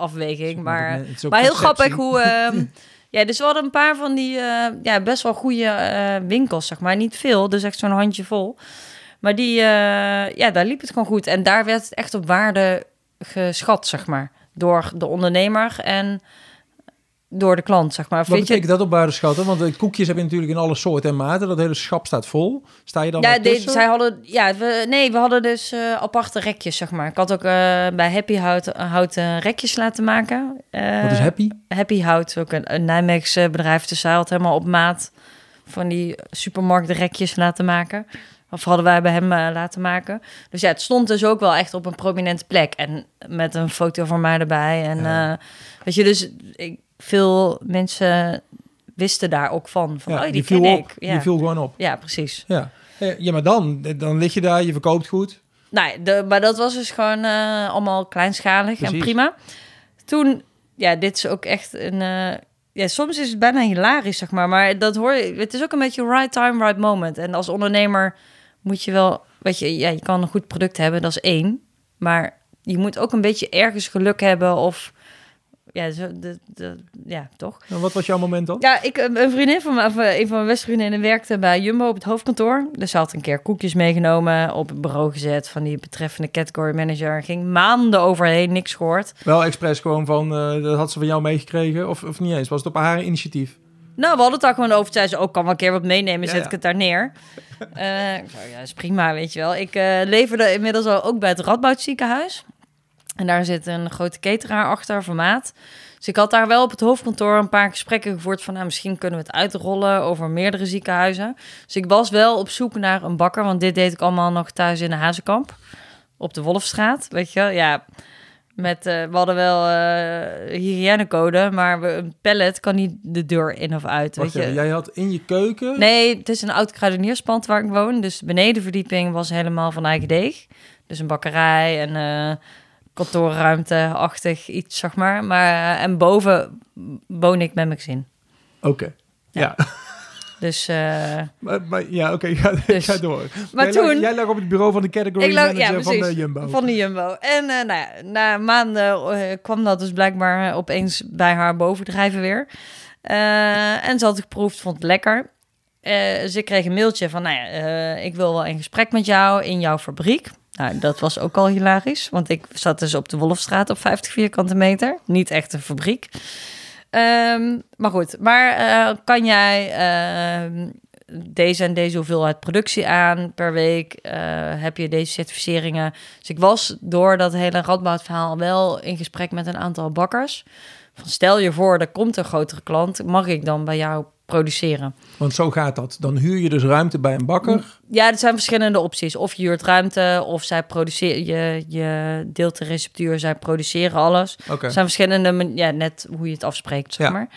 afweging. Maar, Het is ook maar heel grappig hoe. [LAUGHS] ehm, ja, dus we hadden een paar van die eh, ja, best wel goede eh, winkels, zeg maar. Niet veel, dus echt zo'n handje vol. Maar die, eh, ja, daar liep het gewoon goed. En daar werd het echt op waarde geschat, zeg maar. Door de ondernemer en door de klant, zeg maar. Wat je, betekent dat op buitenschatten? Want de koekjes heb je natuurlijk in alle soorten en maten. Dat hele schap staat vol. Sta je dan Ja, wel de- tussen? zij hadden, ja we, nee, we hadden dus eh, aparte rekjes, zeg maar. Ik had ook eh, bij Happy Hout, houten rekjes laten maken. Eh, Wat is happy? Happy Hout, ook een, een Nijmeegse bedrijf. Dus zij had helemaal op maat van die supermarktrekjes laten maken. Of hadden wij bij hem eh, laten maken. Dus ja, het stond dus ook wel echt op een prominente plek. En met een foto van mij erbij. En Ja. eh, weet je, dus ik, veel mensen wisten daar ook van. Van, Ja, oh, die viel ken op. ik. Ja. Die viel gewoon op. ja, precies. Ja. Ja, maar dan, dan lig je daar, je verkoopt goed. Nee, de, maar dat was dus gewoon eh, allemaal kleinschalig en prima. Toen, ja, dit is ook echt een... eh, ja, soms is het bijna hilarisch, zeg maar. Maar dat hoor je... Het is ook een beetje right time, right moment. En als ondernemer moet je wel... Weet je, ja, je kan een goed product hebben, dat is één. Maar je moet ook een beetje ergens geluk hebben of... Ja, zo, de, de, ja toch? En wat was jouw moment dan? Ja, ik, een vriendin van me, of eh, een van mijn beste vriendinnen werkte bij Jumbo op het hoofdkantoor. Dus ze had een keer koekjes meegenomen, op het bureau gezet van die betreffende category manager. Ging maanden overheen, niks gehoord. Wel expres gewoon van, eh, dat had ze van jou meegekregen. Of, of niet eens, was het op haar initiatief? Nou, we hadden het daar gewoon over. Zei ze, ook kan wel een keer wat meenemen, zet ja. ik het daar neer. Ik zei, ja, is prima, weet je wel. Ik eh, leverde inmiddels al ook bij het Radboud ziekenhuis. En daar zit een grote cateraar achter, formaat. Dus ik had daar wel op het hoofdkantoor een paar gesprekken gevoerd van... Nou, misschien kunnen we het uitrollen over meerdere ziekenhuizen. Dus ik was wel op zoek naar een bakker, want dit deed ik allemaal nog thuis in de Hazenkamp. Op de Wolfstraat, weet je. Ja, met, eh, we hadden wel eh hygiënecode, maar we, een pallet kan niet de deur in of uit, Wacht weet je. jij had in je keuken... Nee, het is een oud kruidenierspand waar ik woon. Dus de benedenverdieping was helemaal van eigen deeg. Dus een bakkerij en eh kantoorruimte-achtig iets, zeg maar. maar. eh, En boven woon ik met mijn gezin. Oké, ja. Dus, eh, Maar, maar- ja, oké, [LAUGHS] ga, Dus- ga door. maar jij, toen... lag, jij lag op het bureau van de category ja, manager van de Jumbo. Van de Jumbo. En eh, nou ja, na maanden kwam dat dus blijkbaar opeens bij haar bovendrijven weer. En ze had het geproefd, vond het lekker. Ik kreeg een mailtje van, nou ja, ik wil wel in gesprek met jou in jouw fabriek. Nou, dat was ook al hilarisch, want ik zat dus op de Wolfstraat op 50 vierkante meter. Niet echt een fabriek. Ehm, maar goed, maar eh, kan jij ehm, deze en deze hoeveelheid productie aan per week? Eh, heb je deze certificeringen? Dus ik was door dat hele Radboud verhaal wel in gesprek met een aantal bakkers. Van stel je voor, er komt een grotere klant, mag ik dan bij jou produceren? Want zo gaat dat. Dan huur je dus ruimte bij een bakker. Ja, er zijn verschillende opties. Of je huurt ruimte, of zij produceren, je, je deelt de receptuur, zij produceren alles. Oké. Er zijn verschillende, ja, net hoe je het afspreekt, zeg Ja. maar.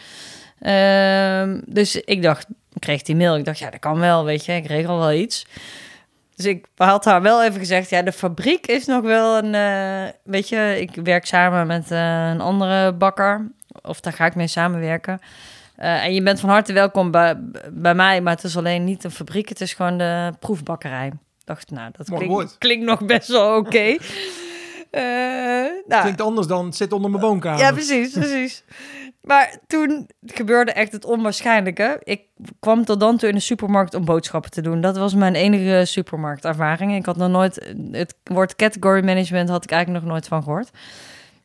Ehm, dus ik dacht, ik kreeg die mail. Ik dacht, ja, dat kan wel, weet je, ik regel wel iets. Dus ik had haar wel even gezegd, ja, de fabriek is nog wel een, eh, weet je, ik werk samen met eh, een andere bakker, of daar ga ik mee samenwerken. Eh, en je bent van harte welkom bij, bij mij, maar het is alleen niet een fabriek, het is gewoon de proefbakkerij. Dacht, nou, dat klinkt, klinkt nog best wel oké. [LAUGHS] Eh, nou, Klinkt anders dan het zit onder mijn woonkamer. ja, precies, precies. Maar toen gebeurde echt het onwaarschijnlijke. Ik kwam tot dan toe in de supermarkt om boodschappen te doen. Dat was mijn enige supermarktervaring. Ik had nog nooit... Het woord category management had ik eigenlijk nog nooit van gehoord.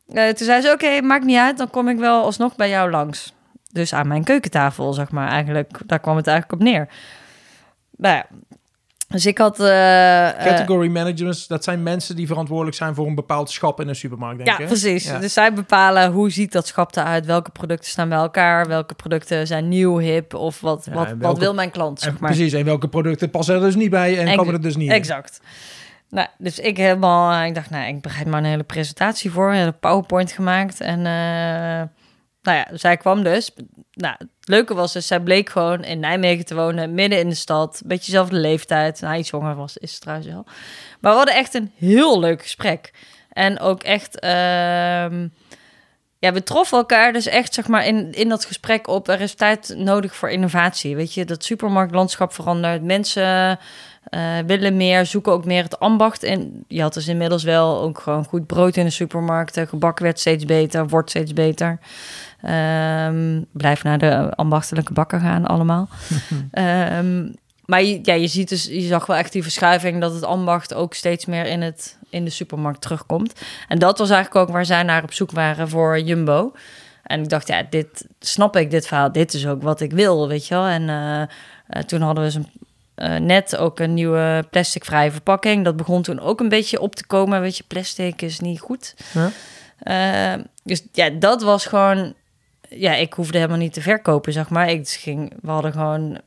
Eh, toen zei ze, oké, maakt niet uit. Dan kom ik wel alsnog bij jou langs. Dus aan mijn keukentafel, zeg maar. Eigenlijk, daar kwam het eigenlijk op neer. Nou ja. Dus ik had... eh, eh, Category managers, dat zijn mensen die verantwoordelijk zijn voor een bepaald schap in een supermarkt, denk Ja, ik. precies. Ja. Dus zij bepalen hoe ziet dat schap eruit, welke producten staan bij elkaar, welke producten zijn nieuw, hip of wat, Ja, wat, en wat wil mijn klant, En zeg maar. Precies, en welke producten passen er dus niet bij en Ex- komen er dus niet in. Exact. Nou, dus ik helemaal, ik dacht, nou, ik bereid maar een hele presentatie voor, een PowerPoint gemaakt en eh, nou ja, zij kwam dus. Nou, het leuke was dus, zij bleek gewoon in Nijmegen te wonen, midden in de stad, beetje dezelfde leeftijd. Nou, iets jonger was, is ze trouwens wel. Maar we hadden echt een heel leuk gesprek. En ook echt, ehm, ja, we troffen elkaar dus echt, zeg maar, in, in dat gesprek op. Er is tijd nodig voor innovatie. Weet je, dat supermarktlandschap verandert. Mensen eh, willen meer, zoeken ook meer het ambacht. En je had dus inmiddels wel ook gewoon goed brood in de supermarkten. Gebak werd steeds beter, wordt steeds beter. Ehm, blijf naar de ambachtelijke bakker gaan allemaal. [LAUGHS] Ehm, maar je, ja, je ziet dus, je zag wel echt die verschuiving dat het ambacht ook steeds meer in, het, in de supermarkt terugkomt. En dat was eigenlijk ook waar zij naar op zoek waren voor Jumbo. En ik dacht, ja, dit snap ik, dit verhaal, dit is ook wat ik wil, weet je wel. En eh, eh, toen hadden we zo'n, eh, net ook een nieuwe plasticvrije verpakking. Dat begon toen ook een beetje op te komen, weet je, plastic is niet goed. Eh, dus ja, dat was gewoon, ja, ik hoefde helemaal niet te verkopen, zeg maar. Ik ging, we hadden gewoon,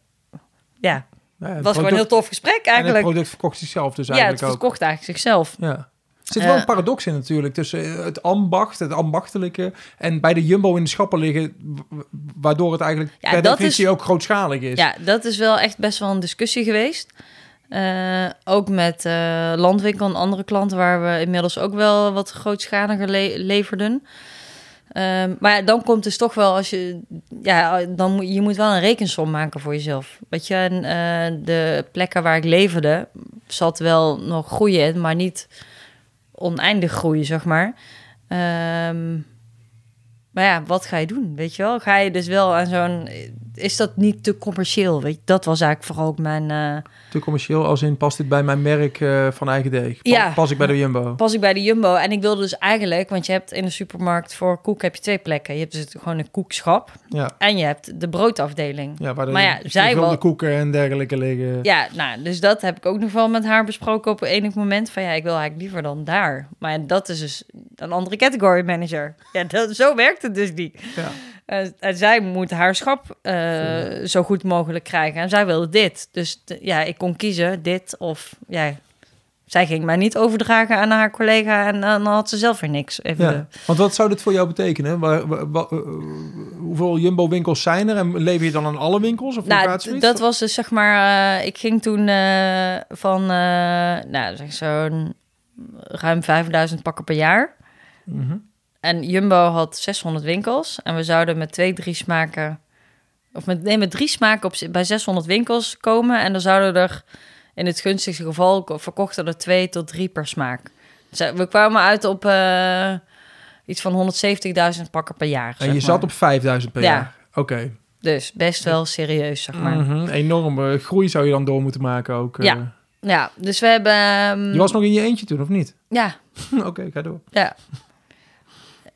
ja, Ja, het was gewoon een heel tof gesprek En het eigenlijk. product verkocht zichzelf dus Ja, het eigenlijk ook. verkocht eigenlijk zichzelf. Ja. Er zit wel Eh. een paradox in natuurlijk tussen het ambacht, het ambachtelijke en bij de Jumbo in de schappen liggen, waardoor het eigenlijk Ja, per definitie is- ook grootschalig is. Ja, dat is wel echt best wel een discussie geweest. Eh, ook met eh, Landwinkel en andere klanten waar we inmiddels ook wel wat grootschaliger le- leverden. Ehm, maar ja, dan komt dus toch wel als je... Ja, dan moet je moet wel een rekensom maken voor jezelf. Weet je, en, eh, de plekken waar ik leverde zat wel nog groei in, maar niet oneindig groeien, zeg maar. Ehm, maar ja, wat ga je doen? Weet je wel? Ga je dus wel aan zo'n. Is dat niet te commercieel? Weet je? Dat was eigenlijk vooral ook mijn. eh, Te commercieel als in past dit bij mijn merk eh, van eigen deeg? Pa- Ja. Pas ik bij de Jumbo? Pas ik bij de Jumbo en ik wilde dus eigenlijk, want je hebt in de supermarkt voor koek heb je twee plekken. Je hebt dus gewoon een koekschap Ja, en je hebt de broodafdeling. ja waar de, Maar ja, de zij wel- koeken en dergelijke liggen. Ja, nou, dus dat heb ik ook nog wel met haar besproken op enig moment. Van ja, ik wil eigenlijk liever dan daar. Maar dat is dus een andere category manager. Ja, dat, zo werkt het dus niet. Ja. Eh, en zij moet haar schap eh, zo goed mogelijk krijgen. En zij wilde dit. Dus ja, ik kon kiezen dit of ja. Zij ging mij niet overdragen aan haar collega en dan had ze zelf weer niks. Even Ja, want wat zou dit voor jou betekenen? Waar, waar- waar- eh, hoeveel Jumbo-winkels zijn er? En lever je dan aan alle winkels? Of Nou, dat was dus zeg maar, eh, ik ging toen eh, van, eh, nou zeg zo'n ruim 5000 pakken per jaar. Mhm. En Jumbo had 600 winkels en we zouden met twee, drie smaken of met, nee, met drie smaken op, bij 600 winkels komen. En dan zouden er in het gunstigste geval verkochten er twee tot drie per smaak. Dus we kwamen uit op uh, iets van 170.000 pakken per jaar. En je zat op 5.000 per Ja. jaar? Oké. Dus best wel serieus, zeg maar. Mhm. Enorme groei zou je dan door moeten maken ook. eh. Ja. Ja, dus we hebben... ehm, Je was nog in je eentje toen, of niet? Ja, [LAUGHS] Oké, ga door. ja.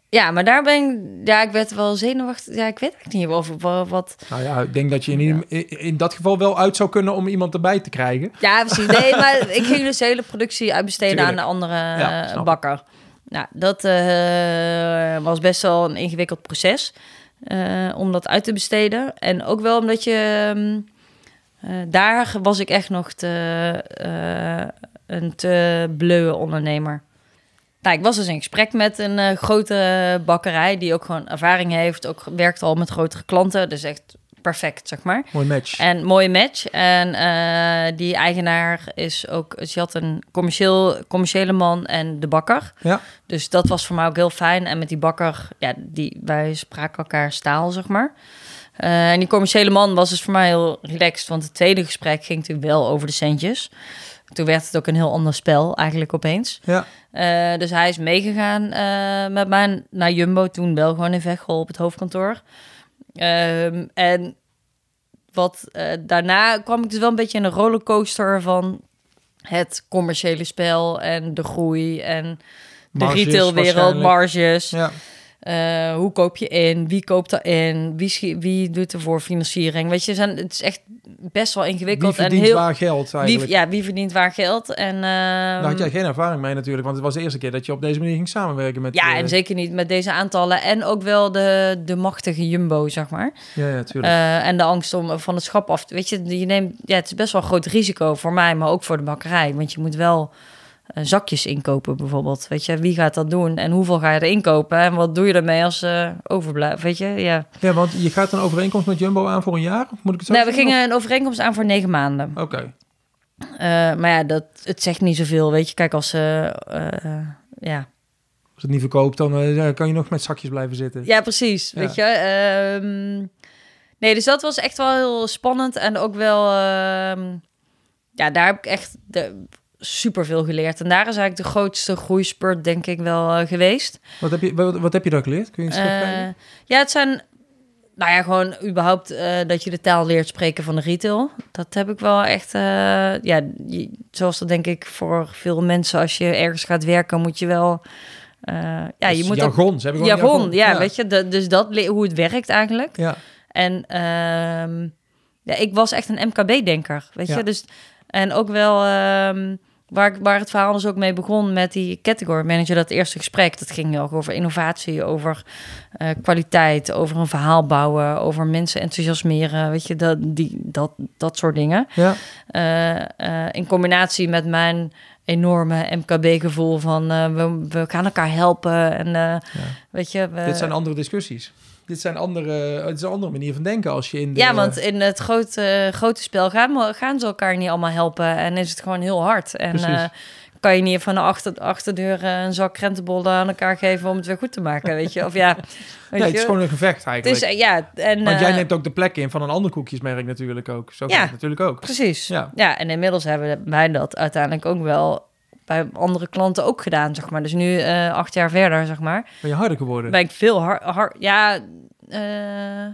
Ja, maar daar ben ik... Ja, ik werd wel zenuwachtig. Ja, ik weet eigenlijk niet over wa- wat... Nou ja, ik denk dat je in, in dat geval wel uit zou kunnen om iemand erbij te krijgen. Ja, precies. Nee, [LAUGHS] maar ik ging dus de hele productie uitbesteden Tuurlijk. aan een andere Ja, bakker. Nou, dat eh, was best wel een ingewikkeld proces eh, om dat uit te besteden. En ook wel omdat je... ehm, eh, daar was ik echt nog te, een te bleuwe ondernemer. Nou, ik was dus in gesprek met een eh, grote bakkerij... die ook gewoon ervaring heeft. Ook werkt al met grotere klanten. Dus echt perfect, zeg maar. Mooi match. En mooie match. En eh, die eigenaar is ook... Ze had een commercieel, commerciële man en de bakker. Ja. Dus dat was voor mij ook heel fijn. En met die bakker, ja, die, wij spraken elkaar staal, zeg maar. Eh, en die commerciële man was dus voor mij heel relaxed. Want het tweede gesprek ging natuurlijk wel over de centjes. Toen werd het ook een heel ander spel eigenlijk opeens. Ja. Eh, dus hij is meegegaan eh, met mij naar Jumbo. Toen wel gewoon in Veghel op het hoofdkantoor. Ehm, en wat eh, daarna kwam ik dus wel een beetje in een rollercoaster van het commerciële spel en de groei en de retailwereld, marges. Ja. Eh, hoe koop je in? Wie koopt er in? Wie, wie doet er voor financiering? Weet je, zijn, het is echt best wel Wie ingewikkeld. en verdient heel, waar geld wie, eigenlijk? ja, wie verdient waar geld? En, ehm, Daar had jij geen ervaring mee natuurlijk, want het was de eerste keer dat je op deze manier ging samenwerken met... ja, eh, en zeker niet met deze aantallen. En ook wel de, de machtige Jumbo, zeg maar. Ja, ja, tuurlijk. Eh, en de angst om van het schap af te... Weet je, je neemt, ja, het is best wel een groot risico voor mij, maar ook voor de bakkerij. Want je moet wel zakjes inkopen bijvoorbeeld. Weet je, wie gaat dat doen? En hoeveel ga je er inkopen? En wat doe je ermee als ze overblijft? Weet je, ja. ja, want je gaat een overeenkomst met Jumbo aan voor een jaar? Of moet ik het zo Nou, we gingen een overeenkomst aan voor negen maanden. Oké. Eh, maar ja, dat, het zegt niet zoveel. Weet je, kijk, als ze... eh, ja. Als het niet verkoopt, dan eh, kan je nog met zakjes blijven zitten. ja, precies. Ja. Weet je. ehm, nee, dus dat was echt wel heel spannend. En ook wel... ehm, ja, daar heb ik echt de, super veel geleerd. En daar is eigenlijk de grootste groeispurt, denk ik, wel eh, geweest. Wat, heb je, wat, wat heb je daar geleerd? Kun je eens Eh, terugkijken? ja, het zijn... Nou ja, gewoon überhaupt eh, dat je de taal leert spreken van de retail. Dat heb ik wel echt... eh, ja, je- zoals dat denk ik voor veel mensen... als je ergens gaat werken, moet je wel... eh, ja, je moet ook... jargon. Ze hebben Jargon, ja, weet je. dus dat, hoe het werkt eigenlijk. Ja, En ehm, ja, ik was echt een MKB-denker, weet Ja. je. Dus, en ook wel ehm, waar, waar het verhaal dus ook mee begon met die category manager, dat eerste gesprek. Dat ging erg over innovatie, over eh, kwaliteit, over een verhaal bouwen, over mensen enthousiasmeren, weet je, dat, die, dat, dat soort dingen. ja. Eh, eh, in combinatie met mijn enorme MKB-gevoel van we, we gaan elkaar helpen en eh, weet je... We, Dit zijn andere discussies. Dit zijn andere, het is een andere manier van denken als je in de... Ja, want in het grote, grote spel gaan, gaan ze elkaar niet allemaal helpen. En is het gewoon heel hard. En eh, kan je niet van de achter, achterdeur eh, een zak krentenbollen aan elkaar geven om het weer goed te maken, weet je? Of ja, [LAUGHS] weet nee, het is gewoon een gevecht eigenlijk. eh, ja, en, Want jij neemt ook de plek in van een ander koekjesmerk natuurlijk ook. Zo Ja. natuurlijk ook. Precies. Ja. Ja. en inmiddels hebben wij dat uiteindelijk ook wel bij andere klanten ook gedaan, zeg maar. Dus nu, eh, acht jaar verder, zeg maar, Ben je harder geworden? ben ik veel hard... Hard, ja, eh,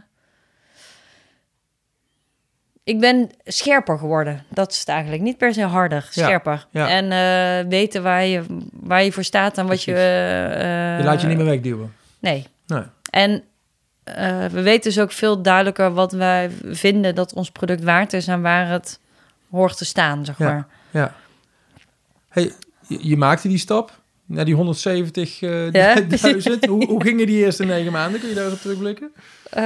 ik ben scherper geworden. Dat is het eigenlijk. Niet per se harder, scherper. ja. En eh, weten waar je, waar je voor staat en wat je... Precies. je laat je niet meer wegduwen. Nee. Nee. En we weten dus ook veel duidelijker wat wij vinden dat ons product waard is en waar het hoort te staan, zeg Ja. maar. Ja. Hey, je, je maakte die stap naar die 170 eh, Ja. [LAUGHS] hoe, hoe gingen die eerste negen maanden? Kun je daarop terugblikken? Eh,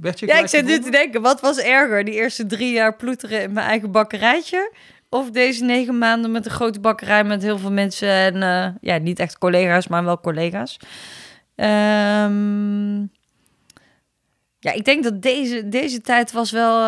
Werd je ja, ik zit nu te denken, wat was erger? Die eerste drie jaar ploeteren in mijn eigen bakkerijtje? Of deze negen maanden met een grote bakkerij met heel veel mensen en eh, ja, niet echt collega's, maar wel collega's. Ehm, ja, ik denk dat deze, deze tijd was wel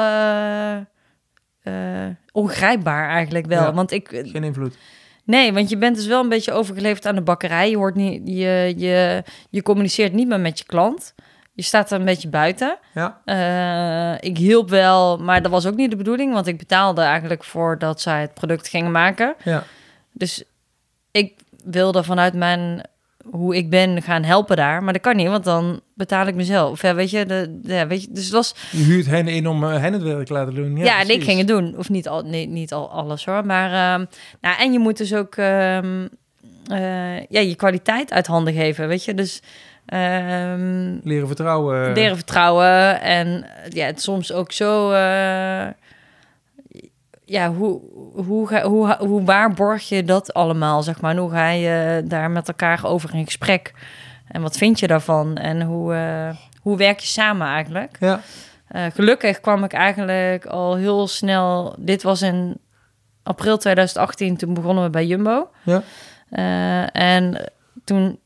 eh, ongrijpbaar eigenlijk wel. Ja. Want ik, Geen invloed. Nee, want je bent dus wel een beetje overgeleverd aan de bakkerij. Je, hoort niet, je, je, je communiceert niet meer met je klant. je staat er een beetje buiten. Ja. Eh, ik hielp wel, maar dat was ook niet de bedoeling, want ik betaalde eigenlijk voor dat zij het product gingen maken. Ja. Dus ik wilde vanuit mijn hoe ik ben gaan helpen daar, maar dat kan niet, want dan betaal ik mezelf. Ja, weet je, de, ja, weet je, dus het was Je huurt hen in om eh, hen het werk te laten doen. Ja, ja, en ik ging het doen. Of niet, al, nee, niet al alles hoor. Maar, ehm, nou, en je moet dus ook ehm, eh, ja, je kwaliteit uit handen geven, weet je. Dus ehm, Leren vertrouwen. leren vertrouwen. En eh, ja, het soms ook zo... ja, hoe, hoe, ga, hoe, hoe waarborg je dat allemaal, zeg maar? En hoe ga je daar met elkaar over in gesprek? En wat vind je daarvan? En hoe, eh, hoe werk je samen eigenlijk? Ja. Eh, gelukkig kwam ik eigenlijk al heel snel. Dit was in april 2018. Toen begonnen we bij Jumbo. Ja. Eh, en toen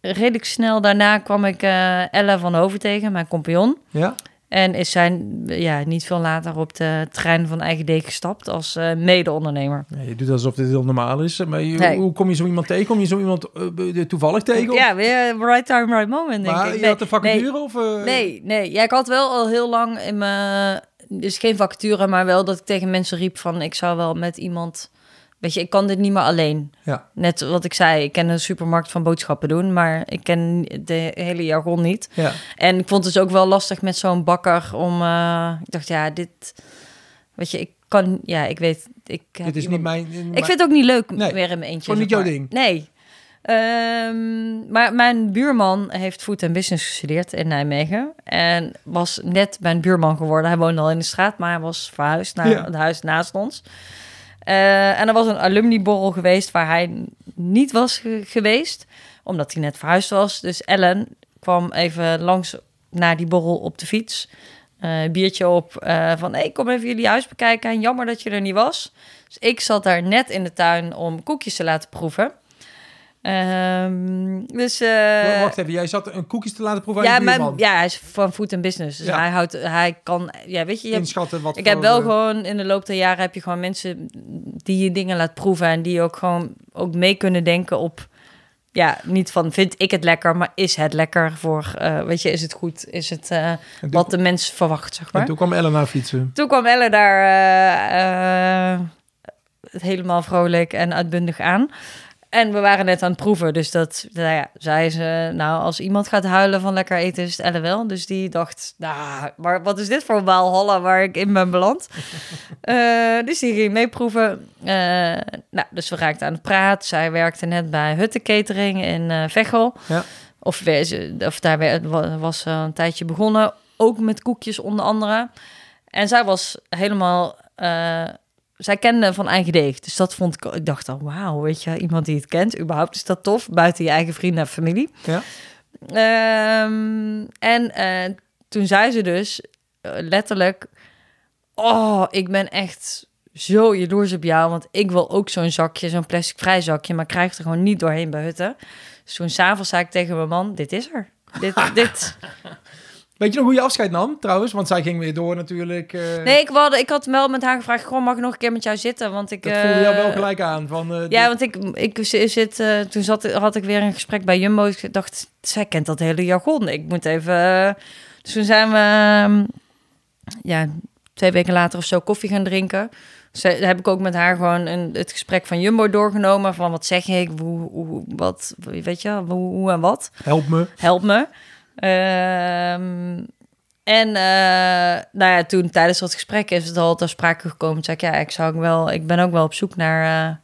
redelijk snel daarna kwam ik Ella van Hoven tegen, mijn compagnon. Ja. En is zij ja, niet veel later op de trein van Eigen Deek gestapt als eh, mede-ondernemer. Ja, je doet alsof dit heel normaal is. Maar je- Nee. hoe kom je zo iemand tegen? Kom je zo iemand eh, toevallig tegen? Of- Ja, weer right time, right moment, denk maar ik. je Nee, had een vacature nee, of... eh, Nee, nee. Ja, ik had wel al heel lang in mijn... Dus geen vacature, maar wel dat ik tegen mensen riep van... ik zou wel met iemand... Weet je, ik kan dit niet meer alleen. Ja. Net wat ik zei, ik ken een supermarkt van boodschappen doen... maar ik ken de hele jargon niet. Ja. En ik vond het dus ook wel lastig met zo'n bakker om... eh, ik dacht, ja, dit... Weet je, ik kan... Ja, ik weet... Ik heb Dit is niet mijn... ik vind het ook niet leuk Nee, weer in mijn eentje. gewoon niet jouw ding. Nee. Ehm, maar mijn buurman heeft food en business gestudeerd in Nijmegen. En was net mijn buurman geworden. Hij woonde al in de straat, maar hij was verhuisd naar Ja. het huis naast ons. Eh, en er was een alumniborrel geweest waar hij niet was ge- geweest. Omdat hij net verhuisd was. Dus Ellen kwam even langs naar die borrel op de fiets. Eh, biertje op eh, van, hey, kom even jullie huis bekijken. En jammer dat je er niet was. Dus ik zat daar net in de tuin om koekjes te laten proeven. Ehm, dus... eh, Wacht even, jij zat een koekjes te laten proeven ja, mijn, ja, hij is van food en business. Dus Ja. hij houdt, hij kan, ja, weet je, je hebt- Inschatten wat ik heb wel eh, gewoon in de loop der jaren heb je gewoon mensen die je dingen laat proeven en die ook gewoon ook mee kunnen denken op, ja, niet van vind ik het lekker, maar is het lekker voor, eh, weet je, is het goed, is het en wat de mens verwacht, zeg En maar. toen kwam Ellen naar fietsen. Toen kwam Elle daar helemaal vrolijk en uitbundig aan. En we waren net aan het proeven, dus dat nou ja, zei ze, nou, als iemand gaat huilen van lekker eten, is het Elle wel. Dus die dacht, nou, maar wat is dit voor een Walhalla waar ik in ben beland? [LAUGHS] Eh, dus die ging meeproeven. Eh, nou, dus we raakten aan het praten. Zij werkte net bij Hutte Catering in eh Veghel. Ja. Of, of daar was ze een tijdje begonnen, ook met koekjes onder andere. En zij was helemaal... zij kende van eigen deeg. Dus dat vond ik... Ik dacht al, wauw, weet je, iemand die het kent. Überhaupt is dat tof, buiten je eigen vrienden en familie. Ja. Ehm, en eh, toen zei ze dus eh, letterlijk... Oh, ik ben echt zo jaloers op jou. Want ik wil ook zo'n zakje, zo'n plastic vrij zakje. Maar krijg er gewoon niet doorheen bij Hutten. Dus toen s'avonds zei ik tegen mijn man, dit is er. Dit, [LAUGHS] dit. Weet je nog hoe je afscheid nam, trouwens? Want zij ging weer door natuurlijk. eh, Nee, ik, wilde, ik had wel met haar gevraagd, gewoon mag ik nog een keer met jou zitten? Want ik... Dat voelde jou eh, wel gelijk aan. Van, eh, Ja, dit- want ik, ik zit, eh, toen zat, had ik weer een gesprek bij Jumbo. Ik dacht, zij kent dat hele jargon. Ik moet even... eh, Dus toen zijn we, ehm, ja, twee weken later of zo koffie gaan drinken. Dus eh, heb ik ook met haar gewoon een, het gesprek van Jumbo doorgenomen. Van wat zeg ik, hoe, hoe, wat, weet je, hoe, hoe en wat. Help me. Help me. Ehm, en uh, nou ja, toen tijdens dat gesprek is het al ter sprake gekomen. Toen zei ik, ja, ik, zou ook wel, ik ben ook wel op zoek naar uh,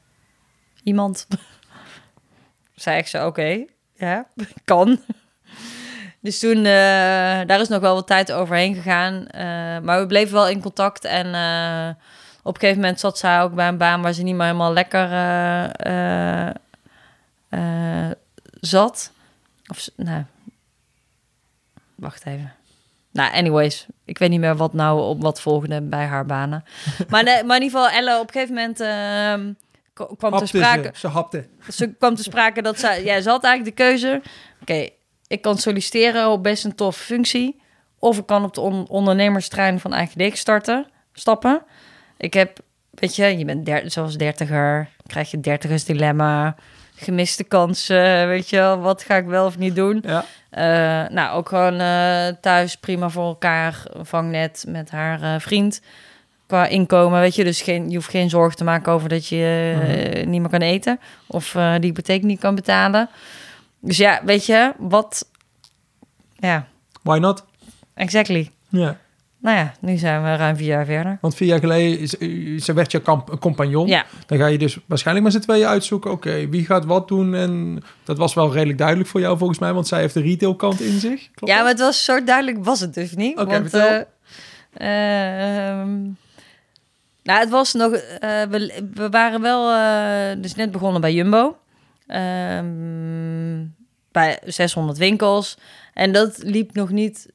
iemand. [LAUGHS] zei ik oké, ja, [LAUGHS] kan. Dus toen, uh, daar is nog wel wat tijd overheen gegaan. Maar we bleven wel in contact. En op een gegeven moment zat zij ook bij een baan waar ze niet meer helemaal lekker zat. Of, nou, wacht even. Nou, anyways, ik weet niet meer wat nou op wat volgde bij haar banen. [LAUGHS] maar, nee, maar in ieder geval, Elle op een gegeven moment uh, kwam hapte te sprake. Ze, ze hapte. Ze kwam te sprake dat zij, ja, ze had eigenlijk de keuze. Oké, okay, ik kan solliciteren op best een toffe functie. Of ik kan op de on ondernemerstrein van eigen deek starten, stappen. Ik heb, weet je, je bent der zoals dertiger, krijg je dertigers dilemma. Gemiste kansen, weet je wel, wat ga ik wel of niet doen. Ja. Eh, nou, ook gewoon eh, thuis prima voor elkaar, vangnet met haar eh, vriend. Qua inkomen, weet je, dus geen, je hoeft geen zorgen te maken over dat je eh, niet meer kan eten of die hypotheek niet kan betalen. Dus ja, weet je, wat, ja, Why not? exactly. Ja. Nou ja, nu zijn we ruim vier jaar verder. Want vier jaar geleden, ze werd je kamp, compagnon. Ja, Dan ga je dus waarschijnlijk met z'n tweeën uitzoeken. Oké, wie gaat wat doen? En dat was wel redelijk duidelijk voor jou volgens mij. Want zij heeft de retailkant in zich. Klopt ja, dat? maar het was zo duidelijk was het dus niet. Oké, want, vertel. eh, ehm, nou, het was nog... eh, we, we waren wel eh, dus net begonnen bij Jumbo. Ehm, bij 600 winkels. En dat liep nog niet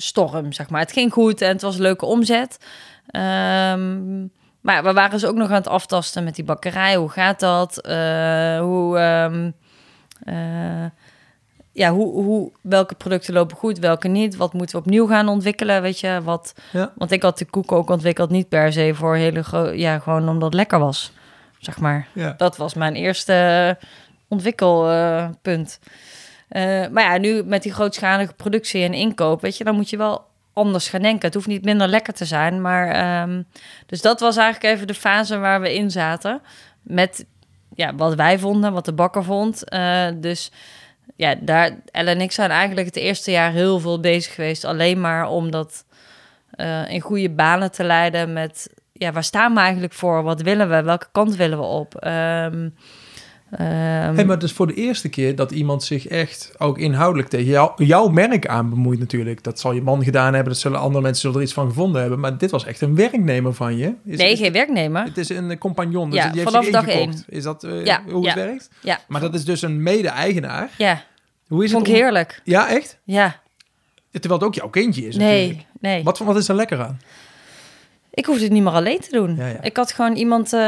storm, zeg maar. Het ging goed en het was een leuke omzet. Ehm, maar we waren dus ook nog aan het aftasten met die bakkerij. Hoe gaat dat? Eh, hoe... ehm, eh, ja, hoe, hoe, welke producten lopen goed, welke niet? Wat moeten we opnieuw gaan ontwikkelen, weet je? Wat, Ja. Want ik had de koek ook ontwikkeld niet per se voor hele grote... Ja, gewoon omdat het lekker was, zeg maar. Ja. Dat was mijn eerste ontwikkelpunt. Eh, maar ja, nu met die grootschalige productie en inkoop, weet je, dan moet je wel anders gaan denken. Het hoeft niet minder lekker te zijn, maar... ehm, dus dat was eigenlijk even de fase waar we in zaten. Met ja, wat wij vonden, wat de bakker vond. Eh, dus ja, daar, Elle en ik zijn eigenlijk het eerste jaar heel veel bezig geweest. Alleen maar om dat eh, in goede banen te leiden met... Ja, waar staan we eigenlijk voor? Wat willen we? Welke kant willen we op? Ehm, Hey, maar het is voor de eerste keer dat iemand zich echt ook inhoudelijk tegen jou, jouw merk aan bemoeit natuurlijk. Dat zal je man gedaan hebben, dat zullen andere mensen zullen er iets van gevonden hebben. Maar dit was echt een werknemer van je. Is, nee, is- geen werknemer. Het is een compagnon, dus Ja, die heeft vanaf dag ingekocht. Is dat eh, Ja, hoe ja. het werkt? Ja, Maar dat is dus een mede-eigenaar. ja Hoe is vond het om- heerlijk. Ja, echt? Ja, Terwijl het ook jouw kindje is natuurlijk. nee, nee. Wat, wat is er lekker aan? Ik hoefde het niet meer alleen te doen. Ik had gewoon iemand eh,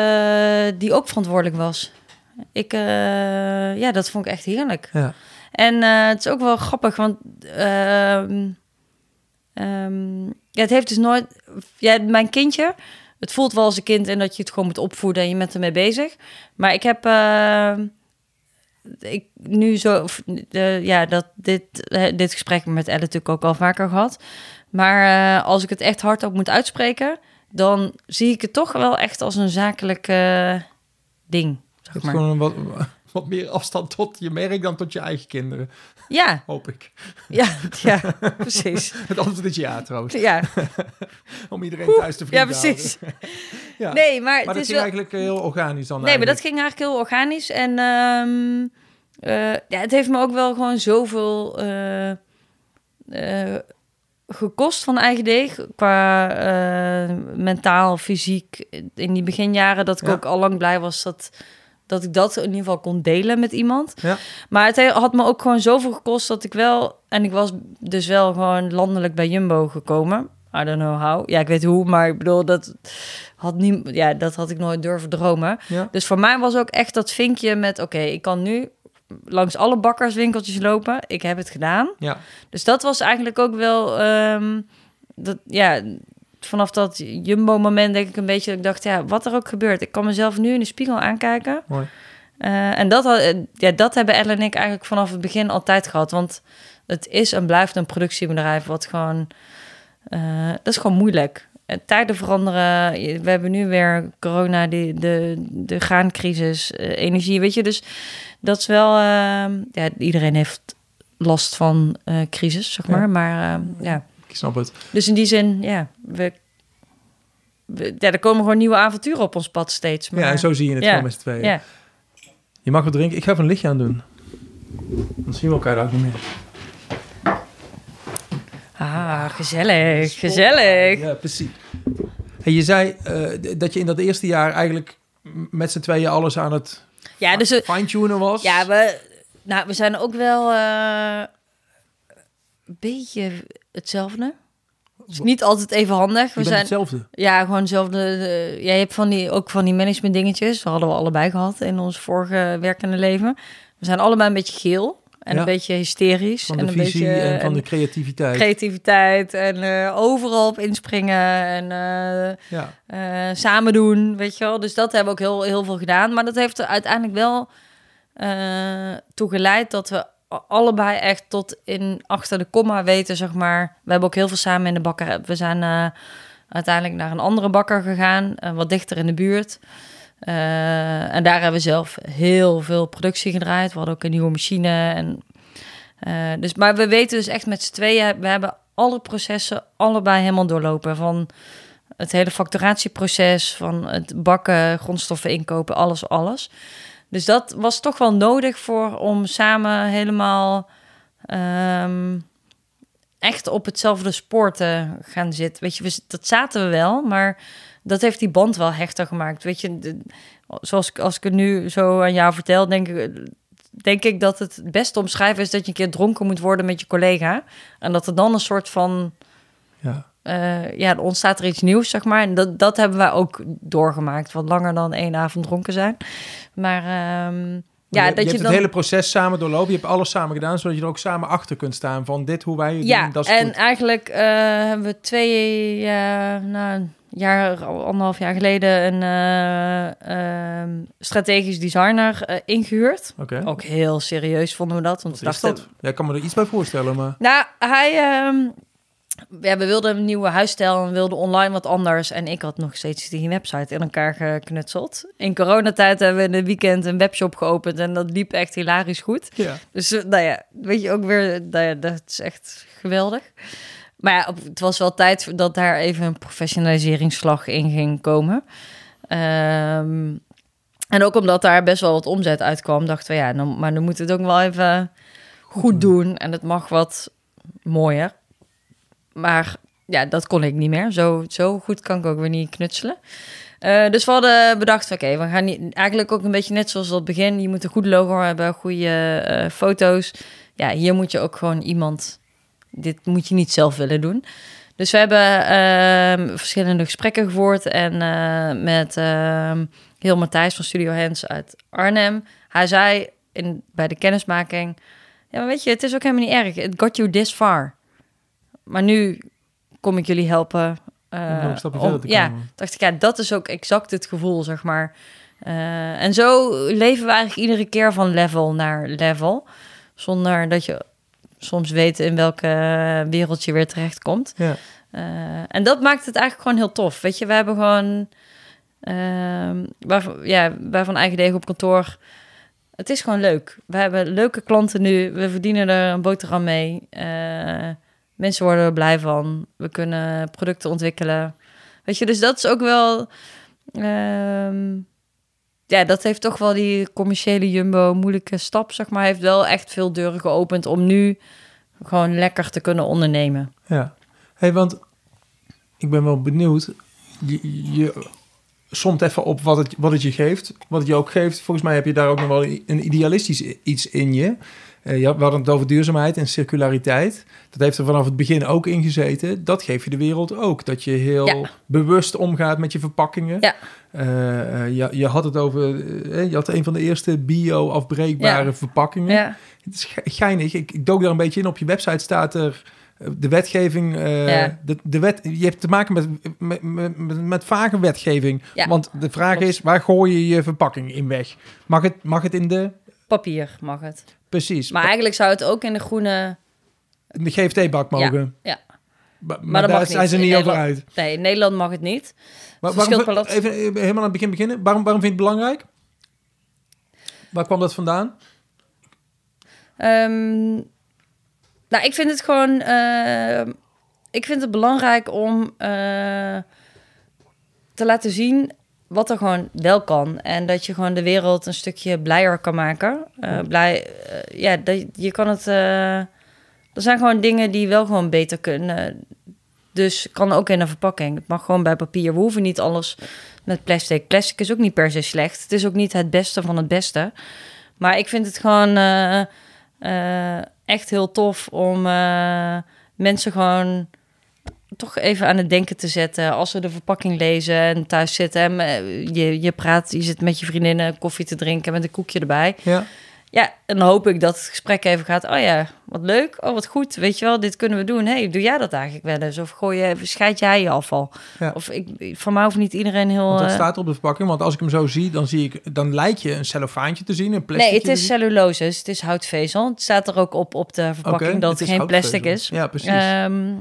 die ook verantwoordelijk was. Ik, eh, ja, dat vond ik echt heerlijk. Ja. En eh, het is ook wel grappig, want ehm, ehm, ja, het heeft dus nooit... Ja, mijn kindje, het voelt wel als een kind en dat je het gewoon moet opvoeden en je bent ermee bezig. Maar ik heb... eh, ik nu zo... ja, dat dit, dit gesprek met Elle natuurlijk ook al vaker gehad. Maar als ik het echt hardop moet uitspreken... dan zie ik het toch wel echt als een zakelijk ding, zeg Het is maar. gewoon wat, [LAUGHS] wat meer afstand tot je merk dan tot je eigen kinderen, Ja, hoop ik. ja, [LAUGHS] ja, precies. Het antwoord is ja trouwens. Ja, [LAUGHS] Om iedereen thuis te ja vrienden precies. Ja. Nee, maar, maar het dat is ging wel... eigenlijk heel organisch dan Nee, maar dat ging eigenlijk heel organisch. En ehm, eh, ja, het heeft me ook wel gewoon zoveel eh, eh, gekost van eigen deeg. Qua eh, mentaal, fysiek. In die beginjaren dat ik Ja. ook al lang blij was dat, dat ik dat in ieder geval kon delen met iemand. Ja. Maar het he- had me ook gewoon zoveel gekost dat ik wel... En ik was dus wel gewoon landelijk bij Jumbo gekomen. I don't know how. Ja, ik weet hoe, maar ik bedoel, dat had, niet, ja, dat had ik nooit durven dromen. Ja. Dus voor mij was ook echt dat vinkje met... oké, ik kan nu langs alle bakkerswinkeltjes lopen. Ik heb het gedaan. Ja. Dus dat was eigenlijk ook wel... ehm, dat, ja, vanaf dat Jumbo-moment denk ik een beetje... dat ik dacht, ja, wat er ook gebeurt. Ik kan mezelf nu in de spiegel aankijken. Mooi. Eh, en dat, had- ja, dat hebben Elle en ik eigenlijk vanaf het begin altijd gehad. Want het is en blijft een productiebedrijf wat gewoon... eh, dat is gewoon moeilijk. Eh, Tijden veranderen. We hebben nu weer corona, die, de, de graancrisis, energie, weet je. Dus dat is wel... ja, iedereen heeft last van crisis, zeg Ja. maar. Maar ja, Ik snap het. dus in die zin, ja, we, we- ja, er komen gewoon nieuwe avonturen op ons pad steeds. Maar, Ja, en zo zie je het ja, gewoon met z'n tweeën. Ja, Je mag wat drinken. Ik ga even een lichtje aan doen. Dan zien we elkaar daar ook niet meer. ah, gezellig, gezellig. Ja, precies. Hey, je zei eh, dat je in dat eerste jaar eigenlijk met z'n tweeën alles aan het Ja, dus fine-tunen was. ja, we, nou, we zijn ook wel eh, een beetje hetzelfde. Het is niet altijd even handig. We zijn, hetzelfde. ja, gewoon hetzelfde. eh, jij hebt van die, ook van die management dingetjes. Dat hadden we allebei gehad in ons vorige werkende leven. We zijn allebei een beetje geel en Ja. een beetje hysterisch. Van en een visie beetje, en van de creativiteit. creativiteit en eh, overal op inspringen en eh, ja. eh, samen doen, weet je wel. Dus dat hebben we ook heel, heel veel gedaan. Maar dat heeft er uiteindelijk wel toe geleid dat we allebei echt tot in achter de komma weten, zeg maar. We hebben ook heel veel samen in de bakker. We zijn uh, uiteindelijk naar een andere bakker gegaan, uh, wat dichter in de buurt. Uh, en daar hebben we zelf heel veel productie gedraaid. We hadden ook een nieuwe machine. En, dus, maar we weten dus echt met z'n tweeën, we hebben alle processen allebei helemaal doorlopen. Van het hele facturatieproces, van het bakken, grondstoffen inkopen, alles, alles. Dus dat was toch wel nodig voor om samen helemaal um, echt op hetzelfde spoor te gaan zitten. Weet je, dat zaten we wel, maar dat heeft die band wel hechter gemaakt. Weet je, de, zoals als ik het nu zo aan jou vertel, denk ik, denk ik dat het beste omschrijven is dat je een keer dronken moet worden met je collega. En dat er dan een soort van. Ja. Uh, ja, er ontstaat er iets nieuws, zeg maar. En dat, dat hebben wij ook doorgemaakt. Wat langer dan één avond dronken zijn. Maar um, ja, je, dat je, je, hebt dan... het hele proces samen doorlopen. Je hebt alles samen gedaan, zodat je er ook samen achter kunt staan van dit hoe wij het ja, doen. Dat is en goed. eigenlijk uh, hebben we twee, uh, nou, een jaar, anderhalf jaar geleden een uh, strategisch designer ingehuurd. Okay. Ook heel serieus vonden we dat. Want Wat is dat? Ja, ik kan me er iets bij voorstellen, maar... Nou, hij... Ja, we wilden een nieuwe huisstijl en wilden online wat anders. En ik had nog steeds die website in elkaar geknutseld. In coronatijd hebben we in de weekend een webshop geopend en dat liep echt hilarisch goed. Ja. Dus nou ja, weet je ook weer, nou ja, dat is echt geweldig. Maar ja, het was wel tijd dat daar even een professionaliseringsslag in ging komen. Um, en ook omdat daar best wel wat omzet uitkwam, dachten we ja, dan, maar dan moet het ook wel even goed doen. En het mag wat mooier. Maar ja, dat kon ik niet meer. Zo, zo goed kan ik ook weer niet knutselen. Uh, dus we hadden bedacht, oké, we gaan niet, eigenlijk ook een beetje net zoals het begin. Je moet een goed logo hebben, goede uh, foto's. Ja, hier moet je ook gewoon iemand... Dit moet je niet zelf willen doen. Dus we hebben uh, verschillende gesprekken gevoerd. En uh, met heel Matthijs van Studio Hands uit Arnhem. Hij zei in, bij de kennismaking... Ja, maar weet je, het is ook helemaal niet erg. It got you this far. Maar nu kom ik jullie helpen. Uh, om, ja, dacht ik, ja, dat is ook exact het gevoel, zeg maar. Uh, en zo leven we eigenlijk iedere keer van level naar level. Zonder dat je soms weet in welke wereld je weer terechtkomt. Ja. Uh, en dat maakt het eigenlijk gewoon heel tof. Weet je, we hebben gewoon... waarvan, ja, wij van Eigen Degen op kantoor... Het is gewoon leuk. We hebben leuke klanten nu. We verdienen er een boterham mee. Mensen worden er blij van. We kunnen producten ontwikkelen. Weet je, dus dat is ook wel. Um, ja, dat heeft toch wel die commerciële jumbo moeilijke stap, zeg maar. Heeft wel echt veel deuren geopend om nu gewoon lekker te kunnen ondernemen. Ja, hey, want ik ben wel benieuwd. Je, je somt even op wat het, wat het je geeft. Wat het je ook geeft. Volgens mij heb je daar ook nog wel een idealistisch iets in je. Uh, ja, we hadden het over duurzaamheid en circulariteit. Dat heeft er vanaf het begin ook in gezeten. Dat geef je de wereld ook. Dat je heel ja. bewust omgaat met je verpakkingen. Ja. Uh, je, je, had het over... Uh, je had een van de eerste bio-afbreekbare ja. verpakkingen. Ja. Het is geinig. Ik, ik dook daar een beetje in. Op je website staat er... De wetgeving, ja. de, de wet, je hebt te maken met, met, met, met vage wetgeving. Want de vraag Klopt. is, waar gooi je je verpakking in weg? Mag het, mag het in de... Papier mag het. Precies. Maar eigenlijk zou het ook in de groene... In de GFT-bak mogen. Ja. Maar, maar, Maar dat daar mag zijn ze niet over uit. Nee, in Nederland mag het niet. Maar, waarom, even, even helemaal aan het begin beginnen. Waarom, waarom vind je het belangrijk? Waar kwam dat vandaan? Ehm, nou, ik vind het gewoon... eh, ik vind het belangrijk om eh, te laten zien wat er gewoon wel kan. En dat je gewoon de wereld een stukje blijer kan maken. Eh, blij, eh, ja, dat, je kan het... eh, er zijn gewoon dingen die wel gewoon beter kunnen. Dus kan ook in een verpakking. Het mag gewoon bij papier. We hoeven niet alles met plastic. Plastic is ook niet per se slecht. Het is ook niet het beste van het beste. Maar ik vind het gewoon echt heel tof om mensen gewoon toch even aan het denken te zetten. Als ze de verpakking lezen en thuis zitten en eh, je, je praat, je zit met je vriendinnen koffie te drinken met een koekje erbij. Ja. ja, en dan hoop ik dat het gesprek even gaat. Oh ja, wat leuk. Oh, wat goed. Weet je wel, dit kunnen we doen. hey, doe jij dat eigenlijk wel eens? Of gooi je, scheid jij je afval? Ja. Of ik, van mij hoeft niet iedereen heel... Want dat eh, staat op de verpakking. Want als ik hem zo zie, dan zie ik, dan lijkt je een cellofaantje te zien, een plastic. Nee, het is cellulose, dus het is houtvezel. Het staat er ook op op de verpakking dat het geen plastic is. Ja, precies. Ehm,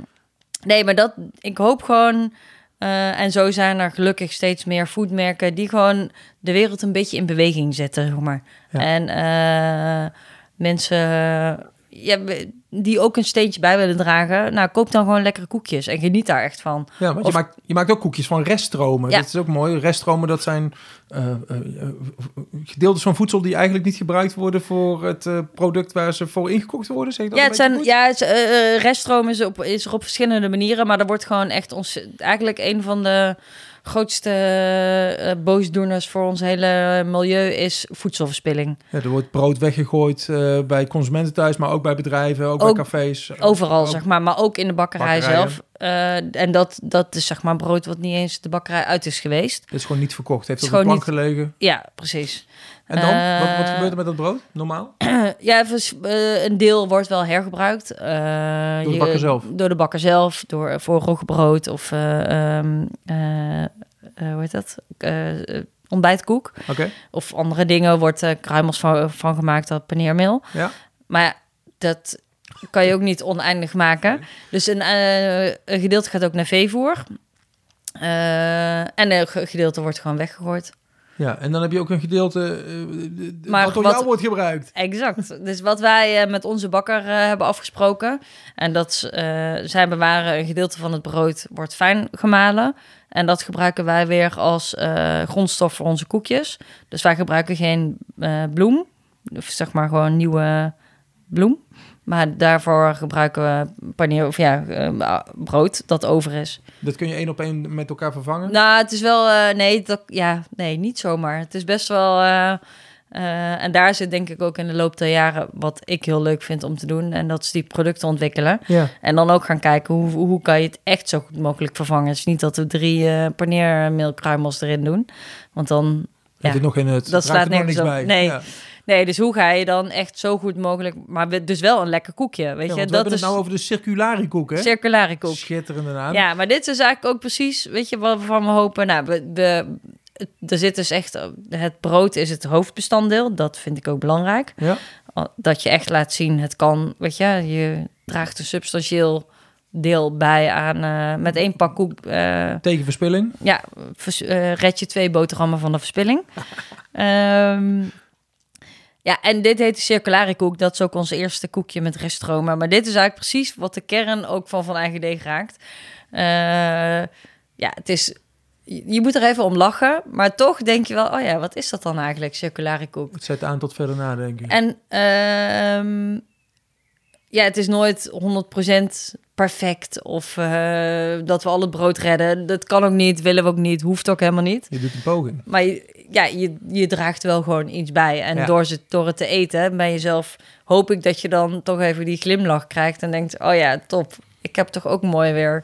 nee, maar dat, ik hoop gewoon, eh, en zo zijn er gelukkig steeds meer foodmerken die gewoon de wereld een beetje in beweging zetten, zeg maar. Ja. En eh, mensen ja, die ook een steentje bij willen dragen, nou, koop dan gewoon lekkere koekjes en geniet daar echt van. ja, want of- je, maakt, je maakt ook koekjes van reststromen. Ja. Dat is ook mooi. Reststromen, dat zijn eh, eh, eh, gedeeltes van voedsel die eigenlijk niet gebruikt worden voor het product waar ze voor ingekocht worden. Zeg dat Ja, het zijn, goed? ja het, reststroom is, op, is er op verschillende manieren, maar er wordt gewoon echt ons, eigenlijk een van de grootste eh, boosdoeners voor ons hele milieu is voedselverspilling. Ja, er wordt brood weggegooid eh, bij consumenten thuis, maar ook bij bedrijven, ook, Ook bij cafés. Overal, Ook- zeg maar, maar ook in de bakkerij Bakkerijen. zelf. Eh, en dat, dat is zeg maar brood wat niet eens de bakkerij uit is geweest. Het is gewoon niet verkocht. Het heeft op is de plank gewoon gelegen. Ja, precies. En dan? wat, wat Eh, gebeurt er met dat brood? Normaal? [CLEARS THROAT] Ja, eh, een deel wordt wel hergebruikt. Eh, Door de je- bakker zelf? Door de bakker zelf, door, voor roggebrood of eh, ehm, eh, eh, hoe heet dat? Ontbijtkoek. Oké. Of andere dingen wordt eh kruimels van, van gemaakt, dat paneermeel. Ja. Maar dat kan je ook niet oneindig maken. Dus een, een gedeelte gaat ook naar veevoer. En een ge- gedeelte wordt gewoon weggegooid. Ja, en dan heb je ook een gedeelte Maar wat door wat- jou wordt gebruikt. Exact. Dus wat wij eh, met onze bakker eh, hebben afgesproken. En dat zij bewaren een gedeelte van het brood wordt fijn gemalen. En dat gebruiken wij weer als grondstof voor onze koekjes. Dus wij gebruiken geen bloem. Of zeg maar gewoon nieuwe bloem. Maar daarvoor gebruiken we paneer of ja, brood dat over is. Dat kun je één op één met elkaar vervangen. Nou, het is wel... eh, nee, dat, ja, nee, niet zomaar. Het is best wel... eh, eh, en daar zit denk ik ook in de loop der jaren wat ik heel leuk vind om te doen. En dat is die producten ontwikkelen. Ja. En dan ook gaan kijken hoe, hoe kan je het echt zo goed mogelijk vervangen. Het is niet dat we drie eh paneermeelkruimels erin doen. Want dan... Ja. nog in het. Dat slaat nergens niks op. bij. Nee. Ja. Nee, dus hoe ga je dan echt zo goed mogelijk... Maar dus wel een lekker koekje, weet Ja, je. want we Dat hebben is het nou over de circulari koek, hè? circulare koek. Schitterende naam. Ja, maar dit is eigenlijk ook precies, weet je, waarvan we hopen. Nou, we, we, er zit dus echt, het brood is het hoofdbestanddeel. Dat vind ik ook belangrijk. Ja. Dat je echt laat zien, het kan, weet je, je draagt een substantieel deel bij aan, eh, met één pak koek. eh, Tegen verspilling. ja, vers- eh, red je twee boterhammen van de verspilling. [LAUGHS] Ehm, ja, en dit heet de circulare koek. Dat is ook ons eerste koekje met reststromen. Maar dit is eigenlijk precies wat de kern ook van Van Eigen Deeg raakt. Eh, ja, het is... Je moet er even om lachen, maar toch denk je wel... oh ja, wat is dat dan eigenlijk, circulare koek? Het zet aan tot verder nadenken. En ehm, ja, het is nooit 100% perfect of eh, dat we al het brood redden. Dat kan ook niet, willen we ook niet, hoeft ook helemaal niet. Je doet een poging. Maar je, ja, je, je draagt wel gewoon iets bij. En Ja. door, ze, door het te eten bij jezelf hoop ik dat je dan toch even die glimlach krijgt en denkt, oh ja, top. Ik heb toch ook mooi weer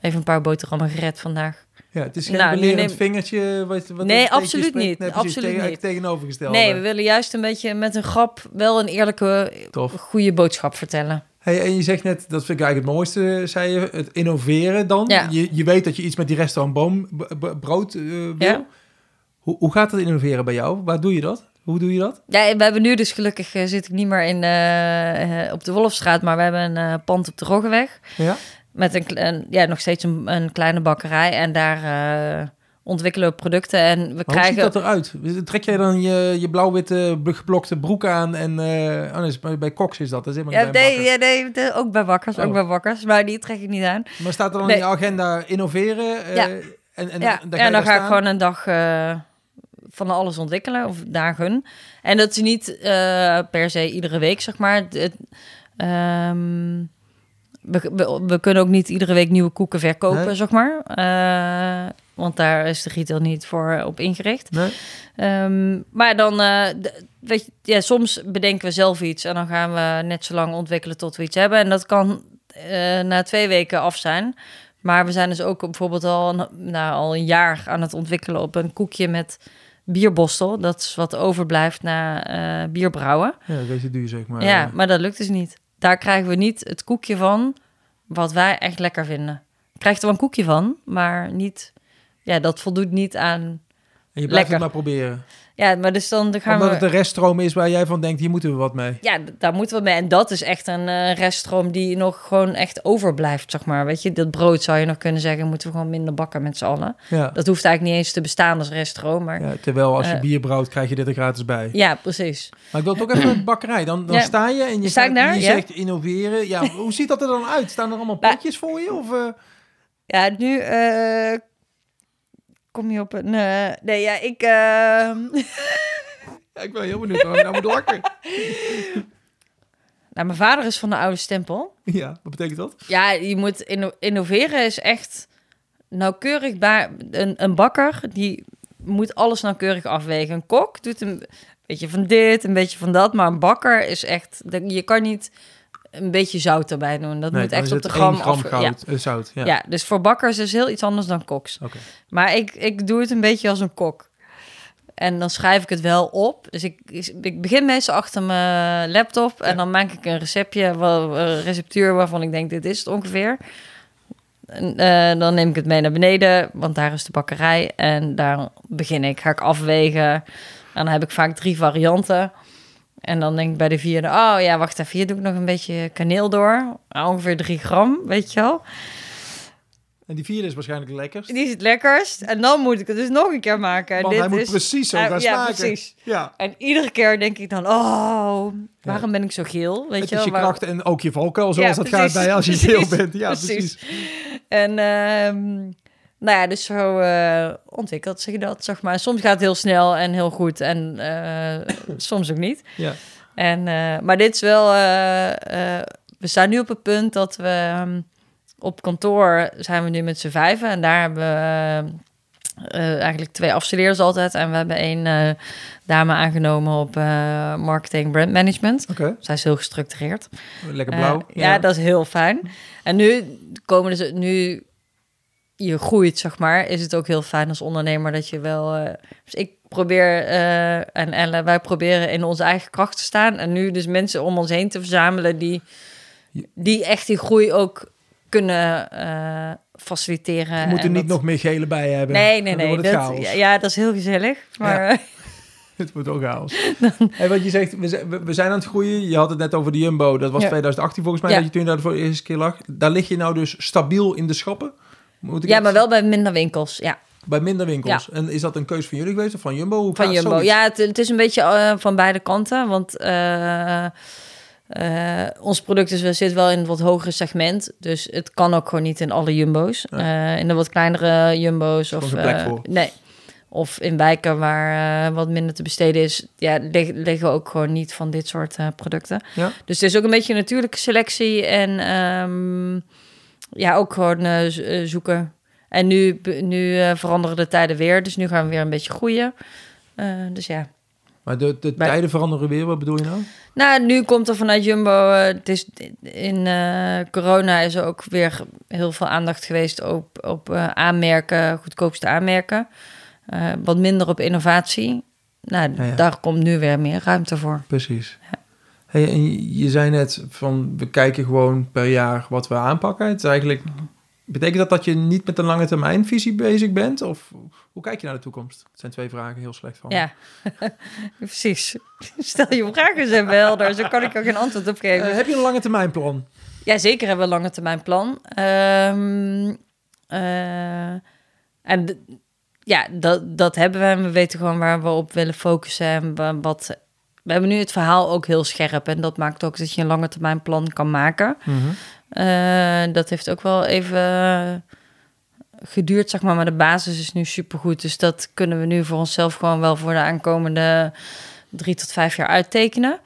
even een paar boterhammen gered vandaag. Ja, het is geen Nou, belerend neem- vingertje. Wat, wat Nee, absoluut spreekt. niet. Nee, Absoluut tegen, niet. Tegenovergestelde. Nee, we willen juist een beetje met een grap wel een eerlijke, Tof. goede boodschap vertellen. Hey, en je zegt net, dat vind ik eigenlijk het mooiste, zei je, het innoveren dan. Ja. Je, je weet dat je iets met die restaurantboom b- brood eh, wil. Ja. Hoe, hoe gaat het innoveren bij jou? Waar doe je dat? Hoe doe je dat? Ja, we hebben nu dus gelukkig eh, zit ik niet meer in, eh, eh, op de Wolfstraat, maar we hebben een pand op de Roggeweg. Ja? Met een, een- ja, nog steeds een, een kleine bakkerij. En daar ontwikkelen we producten. En we Maar Hoe krijgen. ziet dat eruit? Trek jij dan je, je blauw-witte geblokte broek aan en... eh oh, nee, bij, Cox is dat, dat is helemaal Ja, nee, ja, nee, ook bij bakkers, ook Oh. bij bakkers. Maar die trek ik niet aan. Maar staat er dan Nee. in je agenda innoveren? Ja. En, en, ja, dan, ga dan ga ik gewoon een dag van alles ontwikkelen. Of dagen. En dat is niet eh, per se iedere week, zeg maar. Het, ehm, we, we, we kunnen ook niet iedere week nieuwe koeken verkopen, Nee. zeg maar. Eh, want daar is de retail niet voor op ingericht. Nee? Ehm, maar dan, eh, weet je, ja, soms bedenken we zelf iets en dan gaan we net zo lang ontwikkelen tot we iets hebben. En dat kan eh, na twee weken af zijn. Maar we zijn dus ook bijvoorbeeld al, een- nou, al een jaar aan het ontwikkelen op een koekje met bierbostel. Dat is wat overblijft na eh bierbrouwen. Ja, residu zeg maar. ja, maar dat lukt dus niet. Daar krijgen we niet het koekje van wat wij echt lekker vinden. Krijgt er wel een koekje van, maar niet... Ja, dat voldoet niet aan... En je blijft lekker. het maar proberen. Ja, maar dus dan gaan Omdat we... het een reststroom is waar jij van denkt, hier moeten we wat mee. Ja, daar moeten we mee. En dat is echt een eh, reststroom die nog gewoon echt overblijft, zeg maar. Weet je, dat brood zou je nog kunnen zeggen, moeten we gewoon minder bakken met z'n allen. Ja. Dat hoeft eigenlijk niet eens te bestaan als reststroom, maar... Ja, Ja, terwijl als je Eh. bier brouwt, krijg je dit er gratis bij. precies. Maar ik wil toch even de bakkerij. Dan, dan Ja. sta je en je, Sta ik staat- daar? je Ja. zegt innoveren. Ja, hoe ziet dat er dan uit? Staan er allemaal [LAUGHS] potjes voor je? Of, eh? Ja, nu kom je op een... eh, nee, ja, ik... eh, [LAUGHS] Ja, ik ben heel benieuwd waarom je nou moet [LAUGHS] nou, mijn vader is van de oude stempel. Ja, wat betekent dat? Ja, je moet inno- innoveren is echt nauwkeurig bij een, een bakker die moet alles nauwkeurig afwegen. Een kok doet een beetje van dit, een beetje van dat, maar een bakker is echt je kan niet een beetje zout erbij doen. Dat Nee, moet echt op de gram, gram af. goud, eh, zout. Ja. Ja. ja, dus voor bakkers is heel iets anders dan koks. Oké. Maar ik, ik doe het een beetje als een kok. En dan schrijf ik het wel op. Dus ik, ik begin meestal achter mijn laptop. En Ja. dan maak ik een receptje, wel, een receptuur waarvan ik denk, dit is het ongeveer. En, eh, dan neem ik het mee naar beneden, want daar is de bakkerij. En daar begin ik, ga ik afwegen. En dan heb ik vaak drie varianten. En dan denk ik bij de vierde, oh ja, wacht even, hier doe ik nog een beetje kaneel door. Ongeveer drie gram, weet je wel. En die vierde is waarschijnlijk het lekkerst. Die is het lekkerst. En dan moet ik het dus nog een keer maken. En Want dit hij moet is... precies zo gaan ja, smaken. precies. Ja. En iedere keer denk ik dan, oh, waarom ben ik zo geel? Weet Het je is wel? je kracht en ook je valkuil, zoals Ja, dat gaat bij als je [LAUGHS] Precies. veel bent. Ja, Precies. precies. En ehm, nou ja, dus zo eh, ontwikkelt zich dat, zeg maar. Soms gaat het heel snel en heel goed en eh, [COUGHS] soms ook niet. Ja. En, eh, maar dit is wel... we staan nu op het punt dat we... ehm, op kantoor zijn we nu met z'n vijven. En daar hebben we eigenlijk twee afstudeerders altijd. En we hebben één dame aangenomen op marketing brand management. Oké, Zij is heel gestructureerd. lekker blauw. Eh, ja. dat is heel fijn. En nu komen dus nu je groeit, zeg maar, is het ook heel fijn als ondernemer dat je wel. eh, dus ik probeer eh, en Ellen, wij proberen in onze eigen kracht te staan en nu dus mensen om ons heen te verzamelen die die echt die groei ook kunnen eh, faciliteren. Je moet er en niet dat- nog meer gele bij hebben. Nee, nee, Dan nee. Dat, ja, ja, dat is heel gezellig. Maar [LAUGHS] Het wordt ook chaos. [LAUGHS] hey, wat je zegt, we zijn, we- zijn aan het groeien. Je had het net over de Jumbo. Dat was Ja. 2018 volgens mij dat je toen daar voor de eerste keer lag. Daar lig je nou dus stabiel in de schappen? Moet ik ja, maar wel bij minder winkels. Ja, Bij minder winkels. En is dat een keuze van jullie geweest of van Jumbo? Hoe van Jumbo. zoiets? Ja, het, het is een beetje eh, van beide kanten. Want eh, eh, ons product is, zit wel in een wat hogere segment. Dus het kan ook gewoon niet in alle Jumbo's. In de wat kleinere Jumbo's. Of, voor. Nee. Of in wijken waar wat minder te besteden is. Ja, lig- liggen ook gewoon niet van dit soort producten. Ja. Dus het is ook een beetje een natuurlijke selectie. En ehm, ja, ook gewoon eh, eh, zoeken. En nu, nu eh, veranderen de tijden weer. Dus nu gaan we weer een beetje groeien. Dus ja. Maar de, de tijden veranderen weer. Wat bedoel je nou? Nou, nu komt er vanuit Jumbo. het is in corona is er ook weer heel veel aandacht geweest op, op aanmerken, goedkoopste aanmerken. Wat minder op innovatie. Nou, Ja, ja. daar komt nu weer meer ruimte voor. Precies. Hey, en je, zei net van we kijken gewoon per jaar wat we aanpakken. Het is eigenlijk, betekent dat dat je niet met een lange termijn visie bezig bent? Of hoe kijk je naar de toekomst? Het zijn twee vragen heel slecht van. Ja, [LAUGHS] precies. Stel je vragen even helder, zo kan ik ook geen antwoord op geven. Eh, heb je een lange termijn plan? Ja, zeker hebben we een lange termijn plan. Ehm, eh, en ja, dat, dat hebben we. En we weten gewoon waar we op willen focussen. En wa- wat, we hebben nu het verhaal ook heel scherp. En dat maakt ook dat je een lange termijn plan kan maken. Eh, dat heeft ook wel even geduurd, zeg maar. Maar de basis is nu supergoed. Dus dat kunnen we nu voor onszelf gewoon wel voor de aankomende drie tot vijf jaar uittekenen.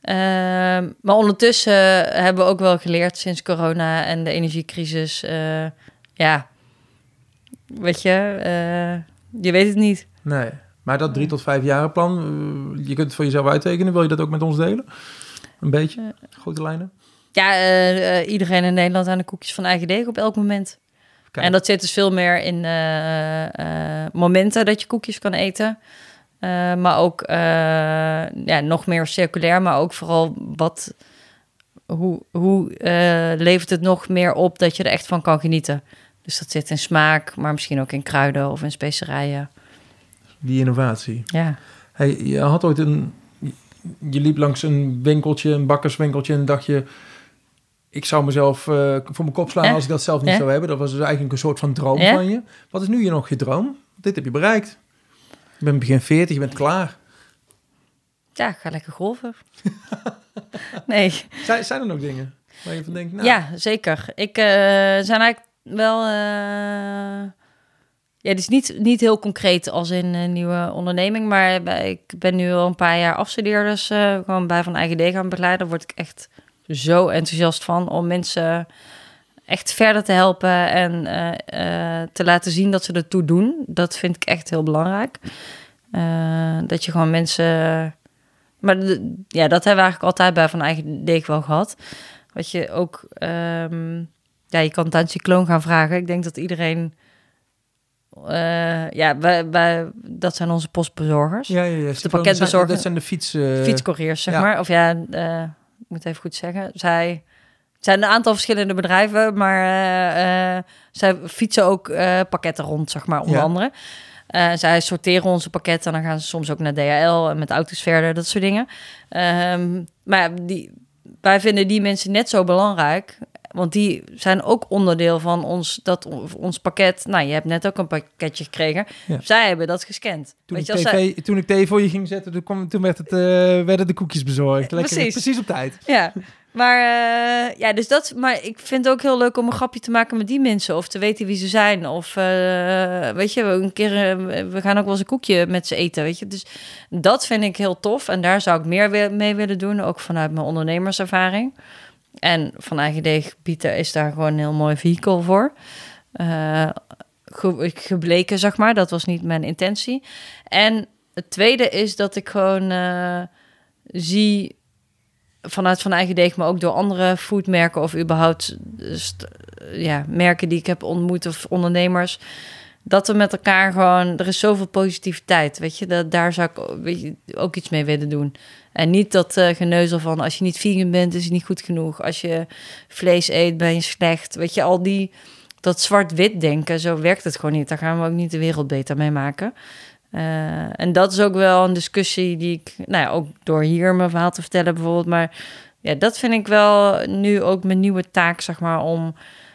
Ehm, maar ondertussen hebben we ook wel geleerd sinds corona en de energiecrisis. eh, ja, weet je, eh, je weet het niet. Nee. Maar dat drie tot vijf jaren plan, eh, je kunt het voor jezelf uittekenen. Wil je dat ook met ons delen? Een beetje? Grote lijnen? Ja, eh, eh, iedereen in Nederland aan de koekjes van eigen deeg op elk moment. Kijk. En dat zit dus veel meer in eh, eh, momenten dat je koekjes kan eten. Eh, maar ook eh, ja, nog meer circulair, maar ook vooral wat, hoe, hoe eh, levert het nog meer op dat je er echt van kan genieten. Dus dat zit in smaak, maar misschien ook in kruiden of in specerijen. Die innovatie. Ja, Hey, je had ooit een... Je liep langs een winkeltje, een bakkerswinkeltje... en dacht je... Ik zou mezelf eh, voor mijn kop slaan als ik dat zelf niet zou hebben. Dat was dus eigenlijk een soort van droom van je. Wat is nu je nog je droom? Dit heb je bereikt. Je bent begin 40, je bent klaar. ja ik ga lekker golven. [LAUGHS] nee, Zijn, zijn er nog dingen waar je van denkt... Nou, ja, zeker. Ik uh, zijn eigenlijk wel. eh, ja, is niet, niet heel concreet als in een nieuwe onderneming, maar ik ben nu al een paar jaar afstudeerders eh gewoon bij Van Eigen D gaan begeleiden. Daar word ik echt zo enthousiast van om mensen echt verder te helpen en eh, eh, te laten zien dat ze ertoe doen. Dat vind ik echt heel belangrijk. Dat je gewoon mensen. Maar ja, dat hebben we eigenlijk altijd bij Van Eigen Deeg wel gehad. Wat je ook, ehm, ja, je kan het aan cycloon gaan vragen. Ik denk dat iedereen, eh, ja, wij, wij, dat zijn onze postbezorgers, Ja, ja, ja. de pakketbezorger- Dat zijn de fiets... eh, fietscouriers, zeg ja. maar. Of ja, eh, ik moet even goed zeggen. Zij het zijn een aantal verschillende bedrijven, maar zij fietsen ook pakketten rond, zeg maar, onder Ja. andere. Zij sorteren onze pakketten en dan gaan ze soms ook naar DHL en met auto's verder, dat soort dingen. Ehm, maar die, wij vinden die mensen net zo belangrijk. Want die zijn ook onderdeel van ons, dat, ons pakket. Nou, je hebt net ook een pakketje gekregen. Ja. Zij hebben dat gescand. Toen, Weet ik je, als tv, zij- toen ik thee voor je ging zetten, toen, kwam, toen werd het, eh, werden de koekjes bezorgd. Lekker, Precies. precies op tijd. Ja, maar eh, ja, dus dat. Maar ik vind het ook heel leuk om een grapje te maken met die mensen of te weten wie ze zijn. Of eh, weet je, een keer, we gaan ook wel eens een koekje met ze eten, weet je. Dus dat vind ik heel tof en daar zou ik meer mee willen doen, ook vanuit mijn ondernemerservaring. En van eigen bieden is daar gewoon een heel mooi vehicle voor. Eh, ge- gebleken, zeg maar. Dat was niet mijn intentie. En het tweede is dat ik gewoon eh, zie vanuit van eigen deeg, maar ook door andere foodmerken of überhaupt st- ja, merken die ik heb ontmoet of ondernemers. Dat we met elkaar gewoon, er is zoveel positiviteit, weet je, dat, daar zou ik weet je, ook iets mee willen doen. En niet dat eh, geneuzel van als je niet vegan bent, is het niet goed genoeg. Als je vlees eet, ben je slecht. Weet je, al die, dat zwart-wit denken, zo werkt het gewoon niet. Daar gaan we ook niet de wereld beter mee maken. Eh, en dat is ook wel een discussie die ik, nou ja, ook door hier mijn verhaal te vertellen bijvoorbeeld. Maar ja, dat vind ik wel nu ook mijn nieuwe taak, zeg maar, om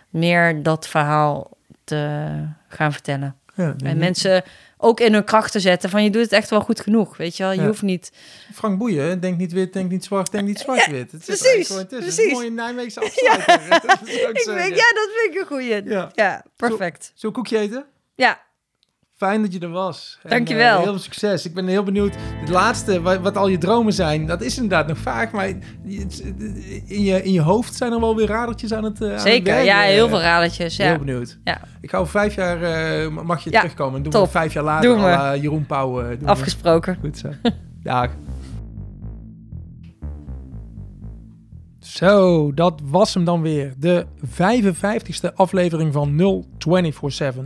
meer dat verhaal te gaan vertellen. Ja, En mensen ook in hun kracht te zetten van je doet het echt wel goed genoeg, weet je wel. Je Ja. hoeft niet... Frank Boeien, denk niet wit, denk niet zwart, denk niet zwart-wit. er precies, is een precies. mooie Nijmeegse [LAUGHS] afsluiter. Dat is [LAUGHS] ook Ik zo, vind, ja. ja, dat vind ik een goeie. Ja. Ja, perfect. We een koekje eten? Ja, Fijn dat je er was. En, Dankjewel. eh, heel veel succes. Ik ben heel benieuwd. Het laatste, wat, wat al je dromen zijn, dat is inderdaad nog vaak. Maar in je, in je hoofd zijn er wel weer radertjes aan het eh, aan het zeker. Ja, heel veel radertjes. Heel Ja. benieuwd. Ja. Ik over vijf jaar, eh, mag je Ja, terugkomen. En doen top. we vijf jaar later Doen we. Jeroen Pauw. eh, we. Afgesproken. Goed zo. [LAUGHS] Dag. Zo, dat was hem dan weer. De 55ste aflevering van 0247.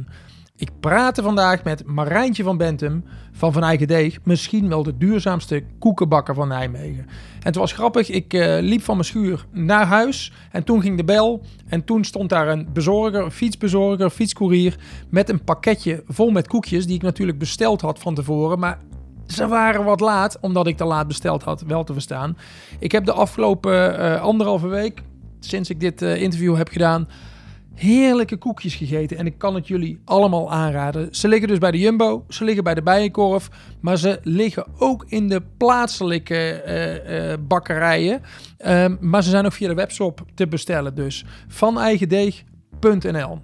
Ik praatte vandaag met Marijntje van Bentum van Van Eigen Deeg. Misschien wel de duurzaamste koekenbakker van Nijmegen. En het was grappig, ik eh, liep van mijn schuur naar huis en toen ging de bel. En toen stond daar een bezorger, fietsbezorger, fietscourier met een pakketje vol met koekjes die ik natuurlijk besteld had van tevoren. Maar ze waren wat laat, omdat ik te laat besteld had, wel te verstaan. Ik heb de afgelopen eh, anderhalve week, sinds ik dit eh, interview heb gedaan, heerlijke koekjes gegeten. En ik kan het jullie allemaal aanraden. Ze liggen dus bij de Jumbo, ze liggen bij de Bijenkorf, maar ze liggen ook in de plaatselijke eh, eh, bakkerijen. Ehm, maar ze zijn ook via de webshop te bestellen dus. Vaneigendeeg.nl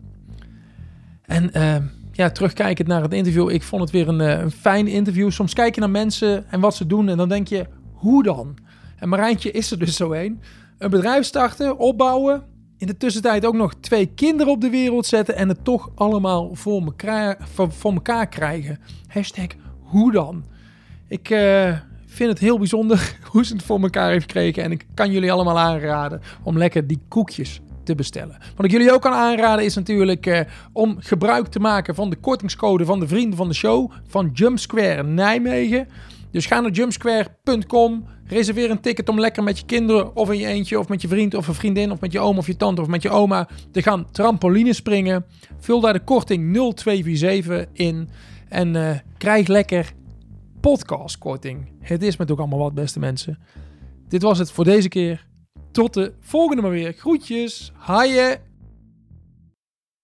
En ehm, ja, terugkijkend naar het interview. Ik vond het weer een, eh, een fijn interview. Soms kijk je naar mensen en wat ze doen en dan denk je, hoe dan? En Marijntje is er dus zo een. Een bedrijf starten, opbouwen. In de tussentijd ook nog twee kinderen op de wereld zetten. En het toch allemaal voor elkaar, voor, elkaar krijgen. Hashtag hoe dan? Ik eh, vind het heel bijzonder [LAUGHS] hoe ze het voor elkaar heeft gekregen. En ik kan jullie allemaal aanraden om lekker die koekjes te bestellen. Wat ik jullie ook kan aanraden is natuurlijk eh, om gebruik te maken van de kortingscode van de vrienden van de show van Jumpsquare Nijmegen. Dus ga naar jumpsquare.com, reserveer een ticket om lekker met je kinderen of in je eentje of met je vriend of een vriendin of met je oom of je tante of met je oma te gaan trampoline springen. Vul daar de korting 0247 in en uh, krijg lekker podcastkorting. Het is met ook allemaal wat, beste mensen. Dit was het voor deze keer. Tot de volgende maar weer. Groetjes. Haaien.